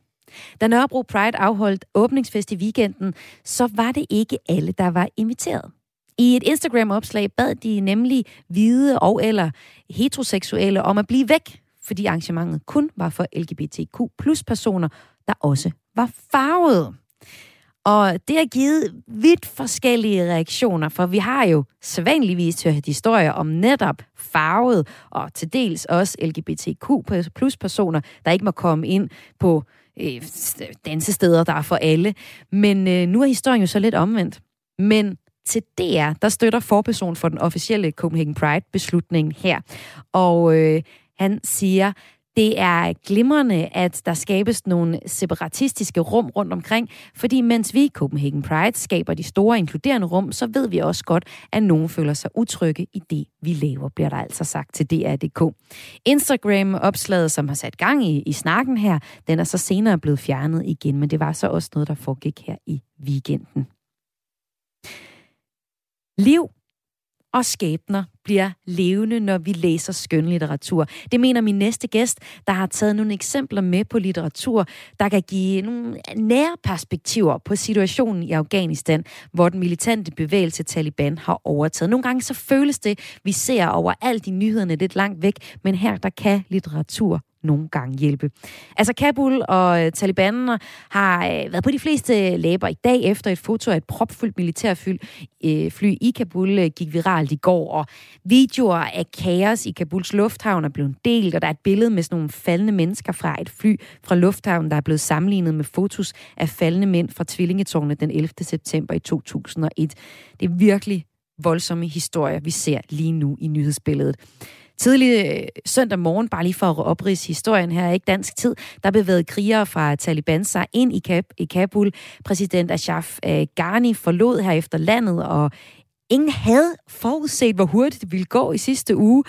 Da Nørrebro Pride afholdt åbningsfest i weekenden, så var det ikke alle, der var inviteret. I et Instagram-opslag bad de nemlig hvide og eller heteroseksuelle om at blive væk, fordi arrangementet kun var for LGBTQ plus personer, der også var farvede. Og det har givet vidt forskellige reaktioner, for vi har jo sædvanligvis hørt historier om netop farvet og til dels også LGBTQ plus personer, der ikke må komme ind på øh, dansesteder, der er for alle. Men øh, nu er historien jo så lidt omvendt. Men til DR, der støtter forperson for den officielle Copenhagen Pride-beslutning her. Og øh, han siger, det er glimrende, at der skabes nogle separatistiske rum rundt omkring, fordi mens vi i Copenhagen Pride skaber de store inkluderende rum, så ved vi også godt, at nogen føler sig utrygge i det, vi laver, bliver der altså sagt til DR.dk. Instagram-opslaget, som har sat gang i, i snakken her, den er så senere blevet fjernet igen, men det var så også noget, der foregik her i weekenden. Liv og skæbner bliver levende, når vi læser skønlitteratur. Det mener min næste gæst, der har taget nogle eksempler med på litteratur, der kan give nogle nære perspektiver på situationen i Afghanistan, hvor den militante bevægelse Taliban har overtaget. Nogle gange så føles det, vi ser over alt i nyhederne lidt langt væk, men her der kan litteratur nogle gange hjælpe. Altså Kabul og øh, Taliban har øh, været på de fleste læber i dag efter et foto af et propfyldt militærfly øh, fly i Kabul gik viralt i går, og videoer af kaos i Kabuls lufthavn er blevet delt, og der er et billede med sådan nogle faldende mennesker fra et fly fra lufthavnen, der er blevet sammenlignet med fotos af faldende mænd fra tvillingetårnet den 11. september i 2001. Det er virkelig voldsomme historier, vi ser lige nu i nyhedsbilledet. Tidlig øh, søndag morgen, bare lige for at oprise historien her, ikke dansk tid, der bevægede krigere fra Taliban sig ind i, Kab- i Kabul. Præsident Ashraf øh, Ghani forlod herefter landet, og ingen havde forudset, hvor hurtigt det ville gå i sidste uge.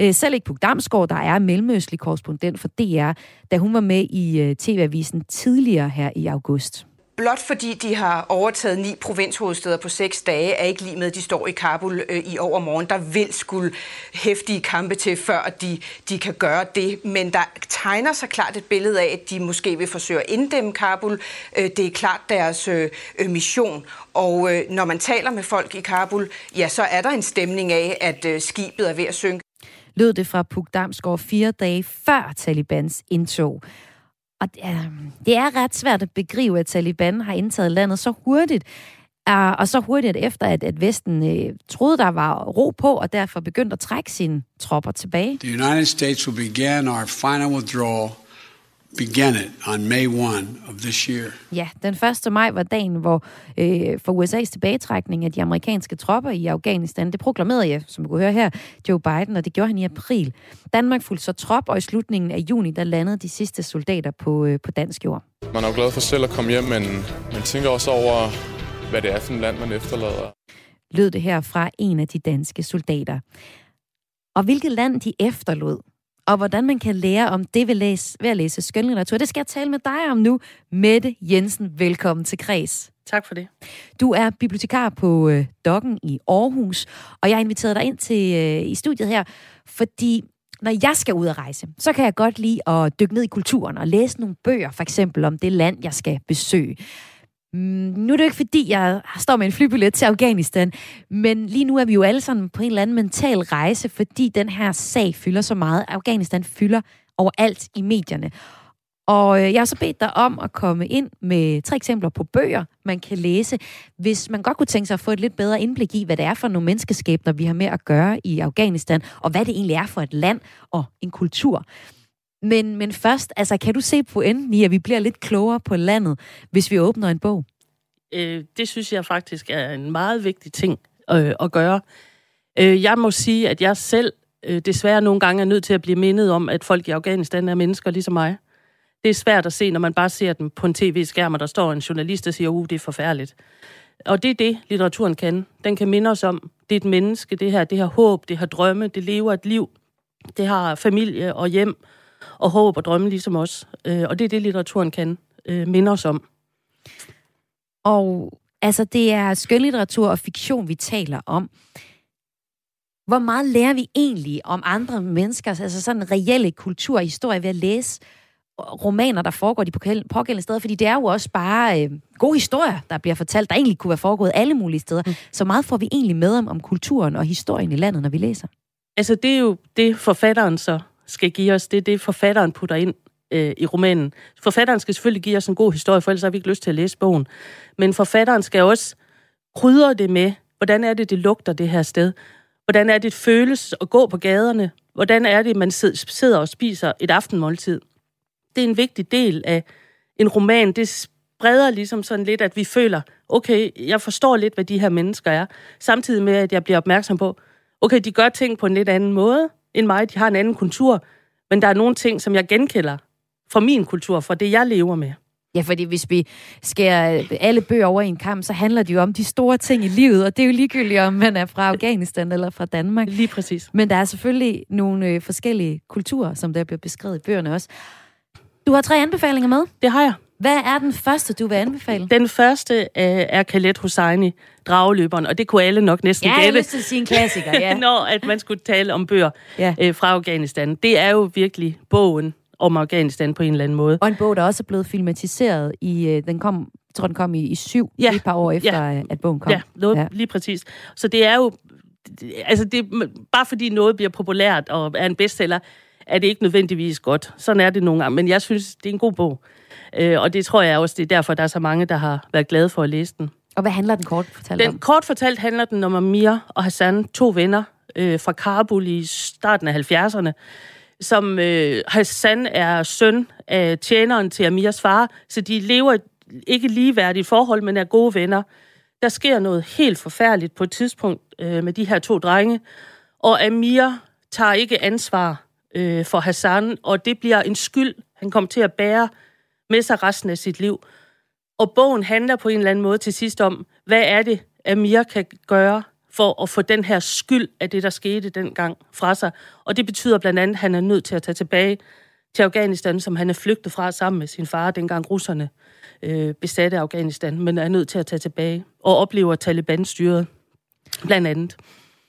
Øh, selv ikke Puk Damsgaard, der er mellemøstlig korrespondent for DR, da hun var med i TV-avisen tidligere her i august. Blot fordi de har overtaget ni provinshovedsteder på seks dage, er ikke lige med, at de står i Kabul øh, i overmorgen. Der vil skulle hæftige kampe til, før de, de kan gøre det. Men der tegner sig klart et billede af, at de måske vil forsøge at inddæmme Kabul. Øh, det er klart deres øh, øh mission. Og øh, når man taler med folk i Kabul, ja, så er der en stemning af, at øh, skibet er ved at synke. Lød det fra Puk Damsgaard fire dage før Talibans indtog. Og det er ret svært at begribe, at Taliban har indtaget landet så hurtigt, ah, og så hurtigt efter, at, at Vesten øh, troede, der var ro på, og derfor begyndte at trække sine tropper tilbage. The United States will begin our final withdrawal began it on May 1 of this year. Ja, den 1. maj var dagen, hvor øh, for USA's tilbagetrækning af de amerikanske tropper i Afghanistan, det proklamerede jeg, som vi kunne høre her, Joe Biden, og det gjorde han i april. Danmark fulgte så trop, og i slutningen af juni, der landede de sidste soldater på, øh, på dansk jord. Man er jo glad for selv at komme hjem, men man tænker også over, hvad det er for et land, man efterlader. Lød det her fra en af de danske soldater. Og hvilket land de efterlod, og hvordan man kan lære om det ved, læse, ved at læse skønlitteratur. Det skal jeg tale med dig om nu. Mette Jensen, velkommen til Kreds. Tak for det. Du er bibliotekar på øh, Dokken i Aarhus, og jeg har inviteret dig ind til øh, i studiet her, fordi når jeg skal ud og rejse, så kan jeg godt lide at dykke ned i kulturen og læse nogle bøger, for eksempel om det land, jeg skal besøge. Mm, nu er det jo ikke fordi, jeg står med en flybillet til Afghanistan, men lige nu er vi jo alle sammen på en eller anden mental rejse, fordi den her sag fylder så meget. Afghanistan fylder overalt i medierne. Og øh, jeg har så bedt dig om at komme ind med tre eksempler på bøger, man kan læse, hvis man godt kunne tænke sig at få et lidt bedre indblik i, hvad det er for nogle menneskeskæbner, vi har med at gøre i Afghanistan, og hvad det egentlig er for et land og en kultur. Men, men først, altså, kan du se pointen i, at vi bliver lidt klogere på landet, hvis vi åbner en bog? Øh, det synes jeg faktisk er en meget vigtig ting øh, at gøre. Øh, jeg må sige, at jeg selv øh, desværre nogle gange er nødt til at blive mindet om, at folk i Afghanistan er mennesker ligesom mig. Det er svært at se, når man bare ser dem på en tv-skærm, og der står en journalist, der siger, uh, det er forfærdeligt. Og det er det, litteraturen kan. Den kan minde os om, det er et menneske, det her, det har håb, det har drømme, det lever et liv, det har familie og hjem, og håb og drømme ligesom os. Øh, og det er det, litteraturen kan øh, minde os om. Og altså, det er skønlitteratur og fiktion, vi taler om. Hvor meget lærer vi egentlig om andre menneskers, altså sådan reelle kultur og historie ved at læse romaner, der foregår de pågældende steder? Fordi det er jo også bare øh, gode historier, der bliver fortalt, der egentlig kunne være foregået alle mulige steder. Mm. Så meget får vi egentlig med om, om kulturen og historien i landet, når vi læser. Altså, det er jo det, forfatteren så skal give os. Det er det, forfatteren putter ind øh, i romanen. Forfatteren skal selvfølgelig give os en god historie, for ellers har vi ikke lyst til at læse bogen. Men forfatteren skal også krydre det med, hvordan er det, det lugter det her sted? Hvordan er det, det føles at gå på gaderne? Hvordan er det, man sidder og spiser et aftenmåltid? Det er en vigtig del af en roman. Det spreder ligesom sådan lidt, at vi føler, okay, jeg forstår lidt, hvad de her mennesker er. Samtidig med, at jeg bliver opmærksom på, okay, de gør ting på en lidt anden måde end mig. De har en anden kultur. Men der er nogle ting, som jeg genkender fra min kultur, fra det, jeg lever med. Ja, fordi hvis vi skærer alle bøger over i en kamp, så handler det jo om de store ting i livet, og det er jo ligegyldigt, om man er fra Afghanistan eller fra Danmark. Lige præcis. Men der er selvfølgelig nogle øh, forskellige kulturer, som der bliver beskrevet i bøgerne også. Du har tre anbefalinger med. Det har jeg. Hvad er den første, du vil anbefale? Den første øh, er Khaled Hosseini, Drageløberen, og det kunne alle nok næsten ja, gætte. Ja, jeg lyst til at sige en klassiker, ja. Når at man skulle tale om bøger ja. øh, fra Afghanistan. Det er jo virkelig bogen om Afghanistan på en eller anden måde. Og en bog, der også er blevet filmatiseret i, øh, den kom, tror, den kom i, i syv, ja. et par år efter, ja. at bogen kom. Ja, noget, ja, lige præcis. Så det er jo, altså det, bare fordi noget bliver populært og er en bestseller, er det ikke nødvendigvis godt. Sådan er det nogle gange, men jeg synes, det er en god bog. Øh, og det tror jeg også, det er derfor, der er så mange, der har været glade for at læse den. Og hvad handler den kort fortalt den, om? Kort fortalt handler den om Amir og Hassan, to venner øh, fra Kabul i starten af 70'erne, som øh, Hassan er søn af tjeneren til Amirs far, så de lever ikke ligeværdigt forhold, men er gode venner. Der sker noget helt forfærdeligt på et tidspunkt øh, med de her to drenge, og Amir tager ikke ansvar øh, for Hassan, og det bliver en skyld, han kommer til at bære med sig resten af sit liv. Og bogen handler på en eller anden måde til sidst om, hvad er det, Amir kan gøre for at få den her skyld af det, der skete dengang fra sig. Og det betyder blandt andet, at han er nødt til at tage tilbage til Afghanistan, som han er flygtet fra sammen med sin far, dengang russerne øh, besatte Afghanistan, men er nødt til at tage tilbage og oplever Taliban-styret, blandt andet.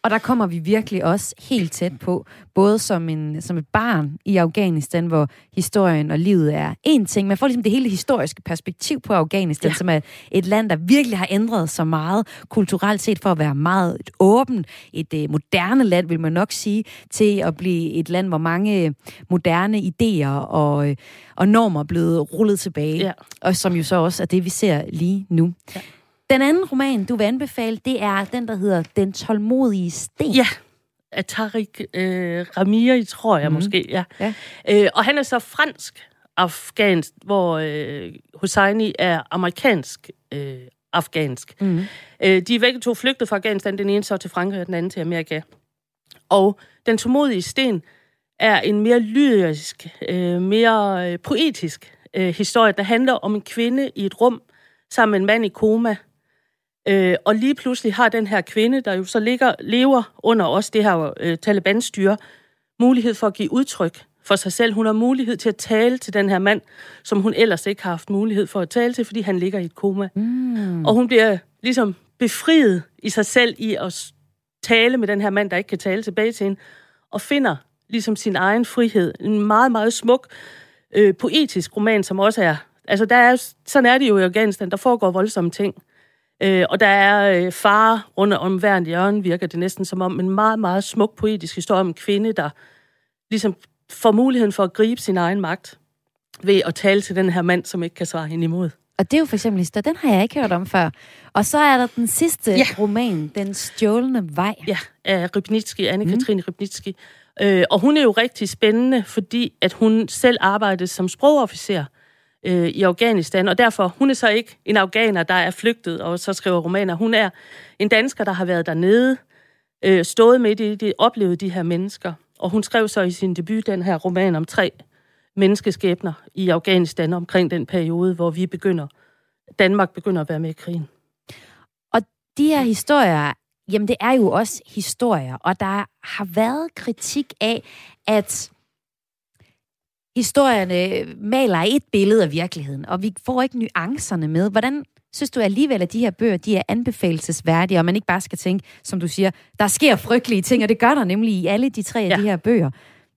Og der kommer vi virkelig også helt tæt på, både som, en, som et barn i Afghanistan, hvor historien og livet er en ting. Man får ligesom det hele historiske perspektiv på Afghanistan, ja. som er et land, der virkelig har ændret sig meget kulturelt set for at være meget et åbent, et uh, moderne land, vil man nok sige, til at blive et land, hvor mange moderne idéer og, øh, og normer er blevet rullet tilbage. Ja. Og som jo så også er det, vi ser lige nu. Ja. Den anden roman, du vil anbefale, det er den, der hedder Den tålmodige sten. Ja, af Tariq øh, Ramiri, tror jeg mm. måske. Ja. ja. Øh, og han er så fransk afghansk, hvor øh, Hosseini er amerikansk øh, afghansk. Mm. Øh, de er begge to flygtet fra Afghanistan, den ene så til Frankrig og den anden til Amerika. Og Den tålmodige sten er en mere lyrisk, øh, mere øh, poetisk øh, historie, der handler om en kvinde i et rum sammen med en mand i koma, Øh, og lige pludselig har den her kvinde, der jo så ligger, lever under os det her øh, Taliban-styre, mulighed for at give udtryk for sig selv. Hun har mulighed til at tale til den her mand, som hun ellers ikke har haft mulighed for at tale til, fordi han ligger i et koma. Mm. Og hun bliver ligesom befriet i sig selv i at tale med den her mand, der ikke kan tale tilbage til hende, og finder ligesom sin egen frihed. En meget, meget smuk, øh, poetisk roman, som også er... Altså, der er, sådan er det jo i Afghanistan. Der foregår voldsomme ting. Øh, og der er øh, far rundt om hver hjørne, virker det næsten som om, en meget, meget smuk poetisk historie om en kvinde, der ligesom får muligheden for at gribe sin egen magt ved at tale til den her mand, som ikke kan svare hende imod. Og det er jo for eksempel den har jeg ikke hørt om før. Og så er der den sidste ja. roman, Den stjålne vej. Ja, af Rybnitsky, Anne-Katrine mm. Rybnitsky. Øh, og hun er jo rigtig spændende, fordi at hun selv arbejdede som sprogofficer øh, i Afghanistan, og derfor, hun er så ikke en afghaner, der er flygtet og så skriver romaner. Hun er en dansker, der har været dernede, øh, stået med det, oplevet de her mennesker. Og hun skrev så i sin debut den her roman om tre menneskeskæbner i Afghanistan omkring den periode, hvor vi begynder, Danmark begynder at være med i krigen. Og de her historier, jamen det er jo også historier, og der har været kritik af, at historierne maler et billede af virkeligheden, og vi får ikke nuancerne med. Hvordan synes du alligevel, at de her bøger de er anbefalesværdige, og man ikke bare skal tænke, som du siger, der sker frygtelige ting, og det gør der nemlig i alle de tre af ja. de her bøger.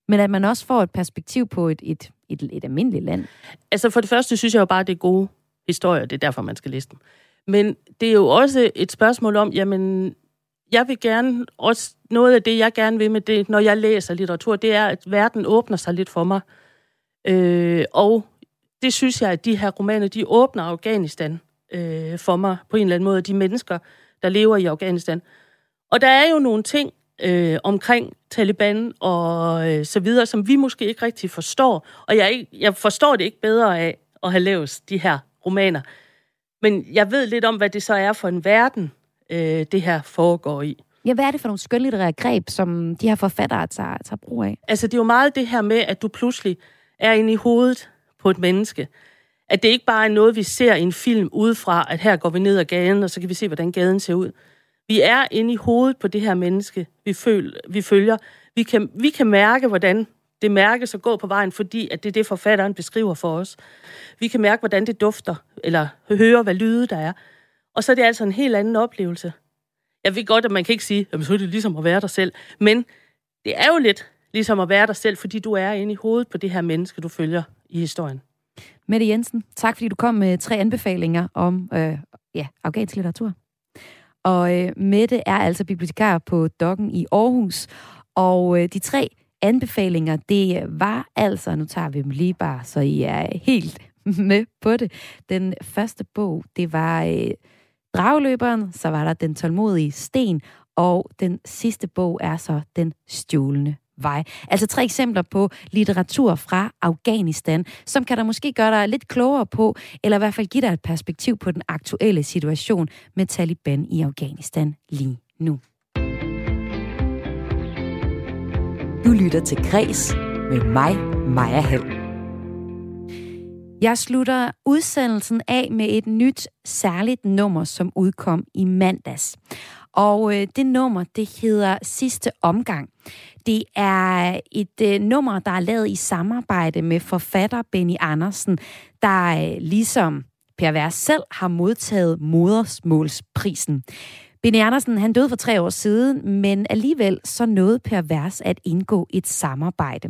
Men at man også får et perspektiv på et, et, et, et almindeligt land. Altså for det første synes jeg jo bare, at det er gode historier, det er derfor, man skal læse dem. Men det er jo også et spørgsmål om, jamen, jeg vil gerne, også noget af det, jeg gerne vil med det, når jeg læser litteratur, det er, at verden åbner sig lidt for mig Øh, og det synes jeg, at de her romaner, de åbner Afghanistan øh, for mig på en eller anden måde, de mennesker, der lever i Afghanistan. Og der er jo nogle ting øh, omkring Taliban og øh, så videre, som vi måske ikke rigtig forstår. Og jeg, jeg forstår det ikke bedre af at have lavet de her romaner. Men jeg ved lidt om, hvad det så er for en verden, øh, det her foregår i. Ja, hvad er det for nogle skønlitterære greb, som de her forfattere tager, tager brug af? Altså, det er jo meget det her med, at du pludselig er inde i hovedet på et menneske. At det ikke bare er noget, vi ser i en film udefra, at her går vi ned ad gaden, og så kan vi se, hvordan gaden ser ud. Vi er inde i hovedet på det her menneske, vi, føl, vi følger. Vi kan, vi kan mærke, hvordan det mærkes at gå på vejen, fordi at det er det, forfatteren beskriver for os. Vi kan mærke, hvordan det dufter, eller høre, hvad lyde der er. Og så er det altså en helt anden oplevelse. Jeg ved godt, at man kan ikke sige, at så er det ligesom at være der selv. Men det er jo lidt ligesom at være dig selv, fordi du er inde i hovedet på det her menneske, du følger i historien. Mette Jensen, tak fordi du kom med tre anbefalinger om øh, ja, afghansk litteratur. Og øh, Mette er altså bibliotekar på Dokken i Aarhus. Og øh, de tre anbefalinger, det var altså, nu tager vi dem lige bare, så I er helt med på det. Den første bog, det var øh, Dragløberen, så var der Den tålmodige sten, og den sidste bog er så Den stjålne vej. Altså tre eksempler på litteratur fra Afghanistan, som kan der måske gøre dig lidt klogere på, eller i hvert fald give dig et perspektiv på den aktuelle situation med Taliban i Afghanistan lige nu. Du lytter til Græs med mig, Maja Hall. Jeg slutter udsendelsen af med et nyt særligt nummer, som udkom i mandags. Og øh, det nummer, det hedder Sidste Omgang. Det er et øh, nummer, der er lavet i samarbejde med forfatter Benny Andersen, der øh, ligesom Per Vers selv har modtaget modersmålsprisen. Benny Andersen, han døde for tre år siden, men alligevel så nåede Per Vers at indgå et samarbejde.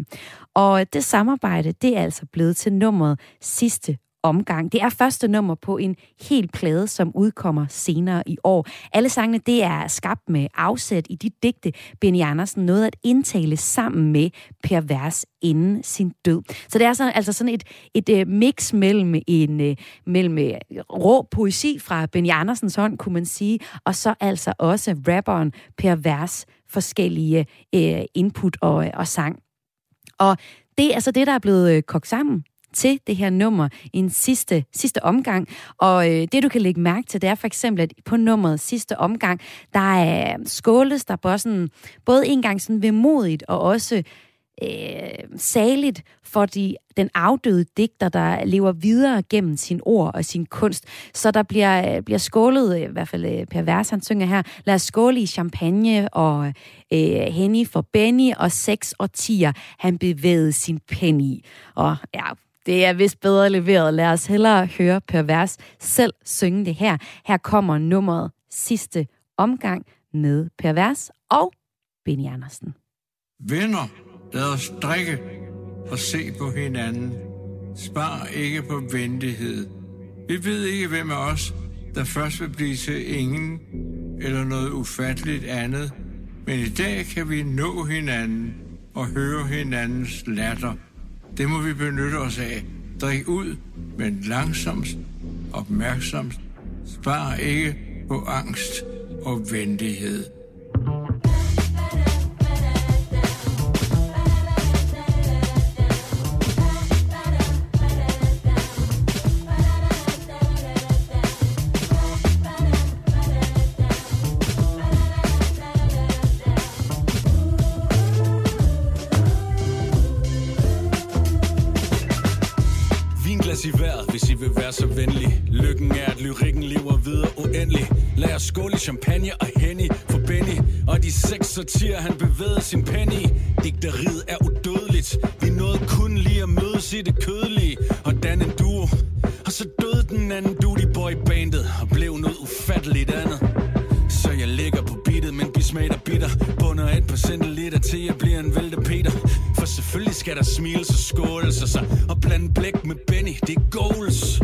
Og øh, det samarbejde, det er altså blevet til nummeret Sidste omgang. Det er første nummer på en helt plade, som udkommer senere i år. Alle sangene, det er skabt med afsæt i de digte, Benny Andersen nåede at indtale sammen med Per Vers inden sin død. Så det er sådan, altså sådan et, et øh, mix mellem, en, øh, mellem øh, rå poesi fra Benny Andersens hånd, kunne man sige, og så altså også rapperen Per Vers forskellige input og, og sang. Og det er altså det, der er blevet kogt sammen til det her nummer i en sidste, sidste omgang. Og øh, det, du kan lægge mærke til, det er for eksempel, at på nummeret sidste omgang, der er skåles der både, sådan, både en gang sådan vemodigt og også øh, saligt for de, den afdøde digter, der lever videre gennem sin ord og sin kunst. Så der bliver, øh, bliver skålet, øh, i hvert fald Per Vers, han synger her, lad os skåle i champagne og øh, Henny for Benny og seks årtier, han bevægede sin penny. Og ja, det er vist bedre leveret. Lad os hellere høre Pervers selv synge det her. Her kommer nummeret sidste omgang med Pervers og Benny Andersen. Venner, lad os drikke og se på hinanden. Spar ikke på venlighed. Vi ved ikke, hvem af os, der først vil blive til ingen eller noget ufatteligt andet. Men i dag kan vi nå hinanden og høre hinandens latter. Det må vi benytte os af. Drik ud, men langsomt, opmærksomt. Spar ikke på angst og venlighed. Så venlig. Lykken er, at lyrikken lever videre uendelig. Lad os skåle champagne og henny for Benny. Og de seks sortier, han bevægede sin penny. Digteriet er udødeligt. Vi nåede kun lige at mødes i det kødelige. Og danne en duo. Og så døde den anden duty boy bandet. Og blev noget ufatteligt andet. Så jeg ligger på beatet, men bismater bitter. Bunder et par centiliter til jeg bliver en vælte Peter. For selvfølgelig skal der smiles og skåles og så og blande blæk med Benny, det er goals.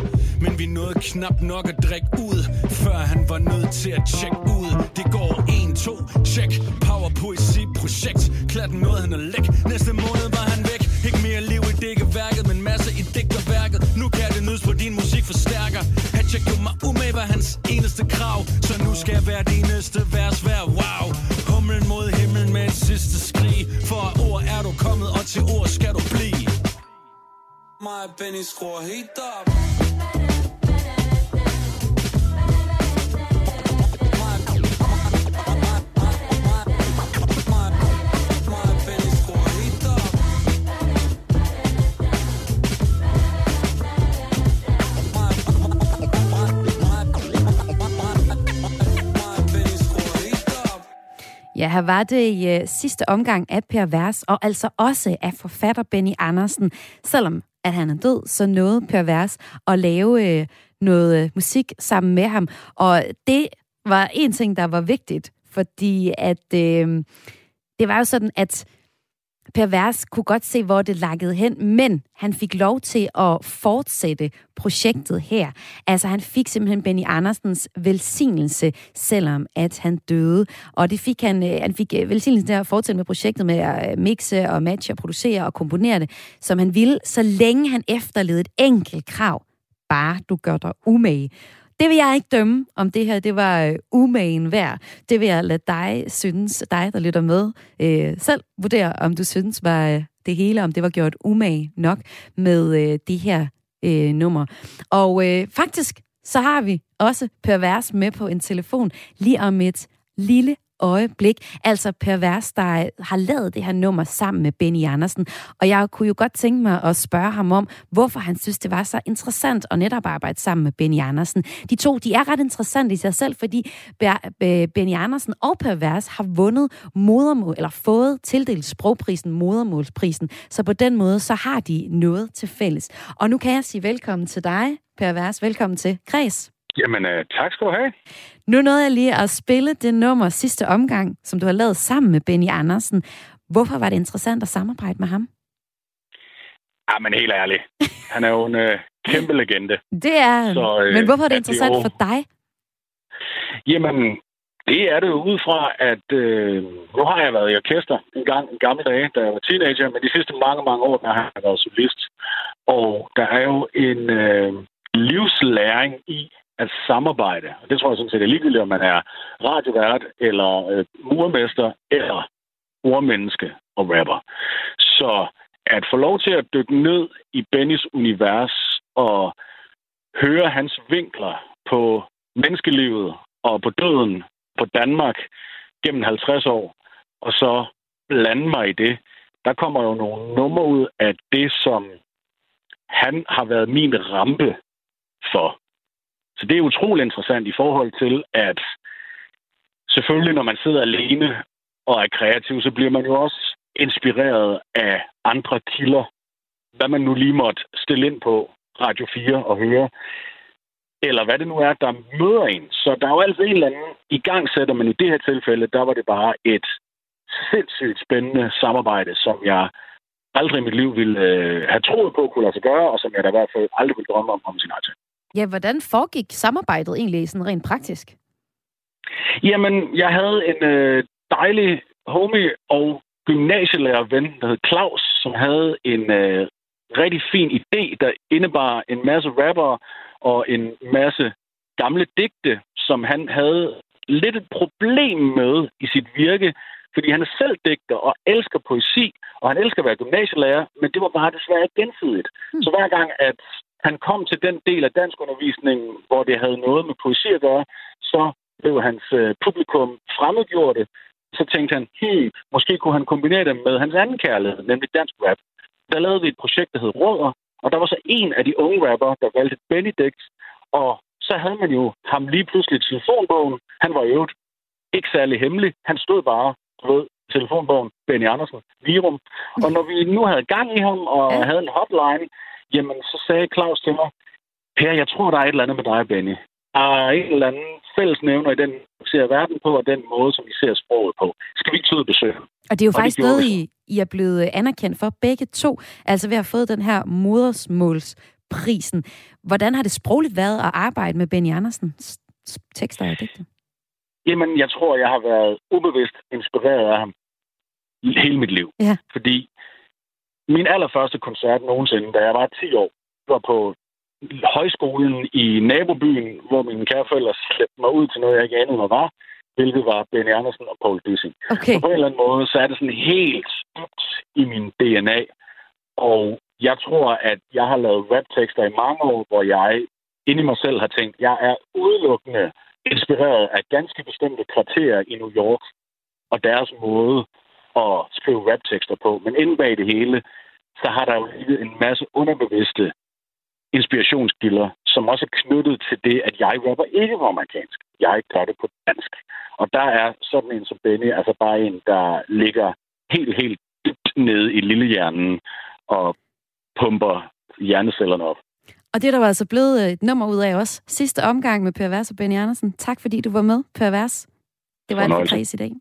Vi nåede knap nok at drikke ud, før han var nødt til at tjekke ud. Det går 1, 2, check, power poesi projekt. Klatten noget han er læk, næste måned var han væk. Ikke mere liv i dækkeværket men masser i digterværket. Nu kan det nydes på din musik forstærker. Han gjorde mig umage var hans eneste krav. Så nu skal jeg være det næste vers hver. Wow. Humlen mod himlen med et sidste skrig. For ord er du kommet, og til ord skal du blive. Mig og Benny skruer helt op. Ja, her var det i øh, sidste omgang af Per Vers, og altså også af forfatter Benny Andersen. Selvom at han er død, så nåede Per Vers at lave øh, noget øh, musik sammen med ham. Og det var en ting, der var vigtigt, fordi at øh, det var jo sådan, at Pervers kunne godt se, hvor det lakkede hen, men han fik lov til at fortsætte projektet her. Altså han fik simpelthen Benny Andersens velsignelse, selvom at han døde. Og det fik han, øh, han fik øh, velsignelse til at fortsætte med projektet med at øh, mixe og matche og producere og komponere det, som han ville, så længe han efterlevede et enkelt krav. Bare du gør dig umage. Det vil jeg ikke dømme, om det her det var øh, umagen værd. Det vil jeg lade dig synes, dig der lytter med, øh, selv vurdere, om du synes var øh, det hele, om det var gjort umage nok med øh, de her øh, numre. Og øh, faktisk, så har vi også pervers med på en telefon lige om et lille øjeblik. Altså Pervers, der har lavet det her nummer sammen med Benny Andersen. Og jeg kunne jo godt tænke mig at spørge ham om, hvorfor han synes, det var så interessant at netop arbejde sammen med Benny Andersen. De to, de er ret interessante i sig selv, fordi Benny Andersen og Pervers har vundet modermål, eller fået tildelt sprogprisen, modermålsprisen. Så på den måde, så har de noget til fælles. Og nu kan jeg sige velkommen til dig, Pervers. Velkommen til Kreds. Jamen, uh, tak skal du have. Nu nåede jeg lige at spille det nummer sidste omgang, som du har lavet sammen med Benny Andersen. Hvorfor var det interessant at samarbejde med ham? Ja, men helt ærligt. Han er jo en uh, kæmpe legende. Det er. Så, uh, men hvorfor er det interessant det jo... for dig? Jamen, det er det jo ud fra, at øh, nu har jeg været i orkester en gang en gamle dage, da jeg var teenager, men de sidste mange, mange år, der har jeg været solist. Og der er jo en øh, livslæring i at samarbejde. Og det tror jeg sådan set er ligegyldigt, om man er radiovært, eller øh, murmester, eller ordmenneske og rapper. Så at få lov til at dykke ned i Bennys univers og høre hans vinkler på menneskelivet og på døden på Danmark gennem 50 år, og så blande mig i det, der kommer jo nogle numre ud af det, som han har været min rampe for. Så det er utrolig interessant i forhold til, at selvfølgelig, når man sidder alene og er kreativ, så bliver man jo også inspireret af andre kilder. Hvad man nu lige måtte stille ind på Radio 4 og høre. Eller hvad det nu er, der møder en. Så der er jo altid en eller anden i gang sætter, men i det her tilfælde, der var det bare et sindssygt spændende samarbejde, som jeg aldrig i mit liv ville øh, have troet på kunne lade sig gøre, og som jeg da i hvert fald aldrig ville drømme om om sin egen Ja, hvordan foregik samarbejdet egentlig sådan rent praktisk? Jamen, jeg havde en øh, dejlig homie og gymnasielærer-ven, der hed Claus, som havde en øh, rigtig fin idé, der indebar en masse rapper og en masse gamle digte, som han havde lidt et problem med i sit virke, fordi han er selv digter og elsker poesi, og han elsker at være gymnasielærer, men det var bare desværre ikke gensidigt. Hmm. Så hver gang, at han kom til den del af danskundervisningen, hvor det havde noget med poesi at gøre, så blev hans øh, publikum fremmedgjorte. Så tænkte han, hey, måske kunne han kombinere det med hans anden kærlighed, nemlig dansk rap. Der lavede vi et projekt, der hed Rødder, og der var så en af de unge rapper, der valgte Benedict, og så havde man jo ham lige pludselig i telefonbogen. Han var jo ikke særlig hemmelig. Han stod bare, ved telefonbogen, Benny Andersen, Virum. Og når vi nu havde gang i ham og ja. havde en hotline, Jamen, så sagde Claus til mig, Per, jeg tror, der er et eller andet med dig, Benny. Der er en eller anden fællesnævner i den, vi ser verden på, og den måde, som vi ser sproget på. Skal vi ikke tage besøg? Og det er jo og faktisk noget, I, I er blevet anerkendt for begge to. Altså, vi har fået den her modersmålsprisen. Hvordan har det sprogligt været at arbejde med Benny Andersens tekster og digte? Jamen, jeg tror, jeg har været ubevidst inspireret af ham hele mit liv. Ja. Fordi min allerførste koncert nogensinde, da jeg var 10 år, var på højskolen i nabobyen, hvor mine kære forældre slæbte mig ud til noget, jeg ikke anede, hvad var, hvilket var Ben Andersen og Paul Dissing. Okay. Så på en eller anden måde, så er det sådan helt dybt i min DNA. Og jeg tror, at jeg har lavet raptekster i mange år, hvor jeg inde i mig selv har tænkt, jeg er udelukkende inspireret af ganske bestemte kvarterer i New York og deres måde at skrive raptekster på. Men inden bag det hele, så har der jo en masse underbevidste inspirationskilder, som også er knyttet til det, at jeg rapper ikke på amerikansk. Jeg gør det på dansk. Og der er sådan en som Benny, altså bare en, der ligger helt, helt dybt nede i lillehjernen og pumper hjernecellerne op. Og det er der var altså blevet øh, et nummer ud af også. Sidste omgang med Per Vers og Benny Andersen. Tak fordi du var med, Per Vers. Det var alt for kreds i dag.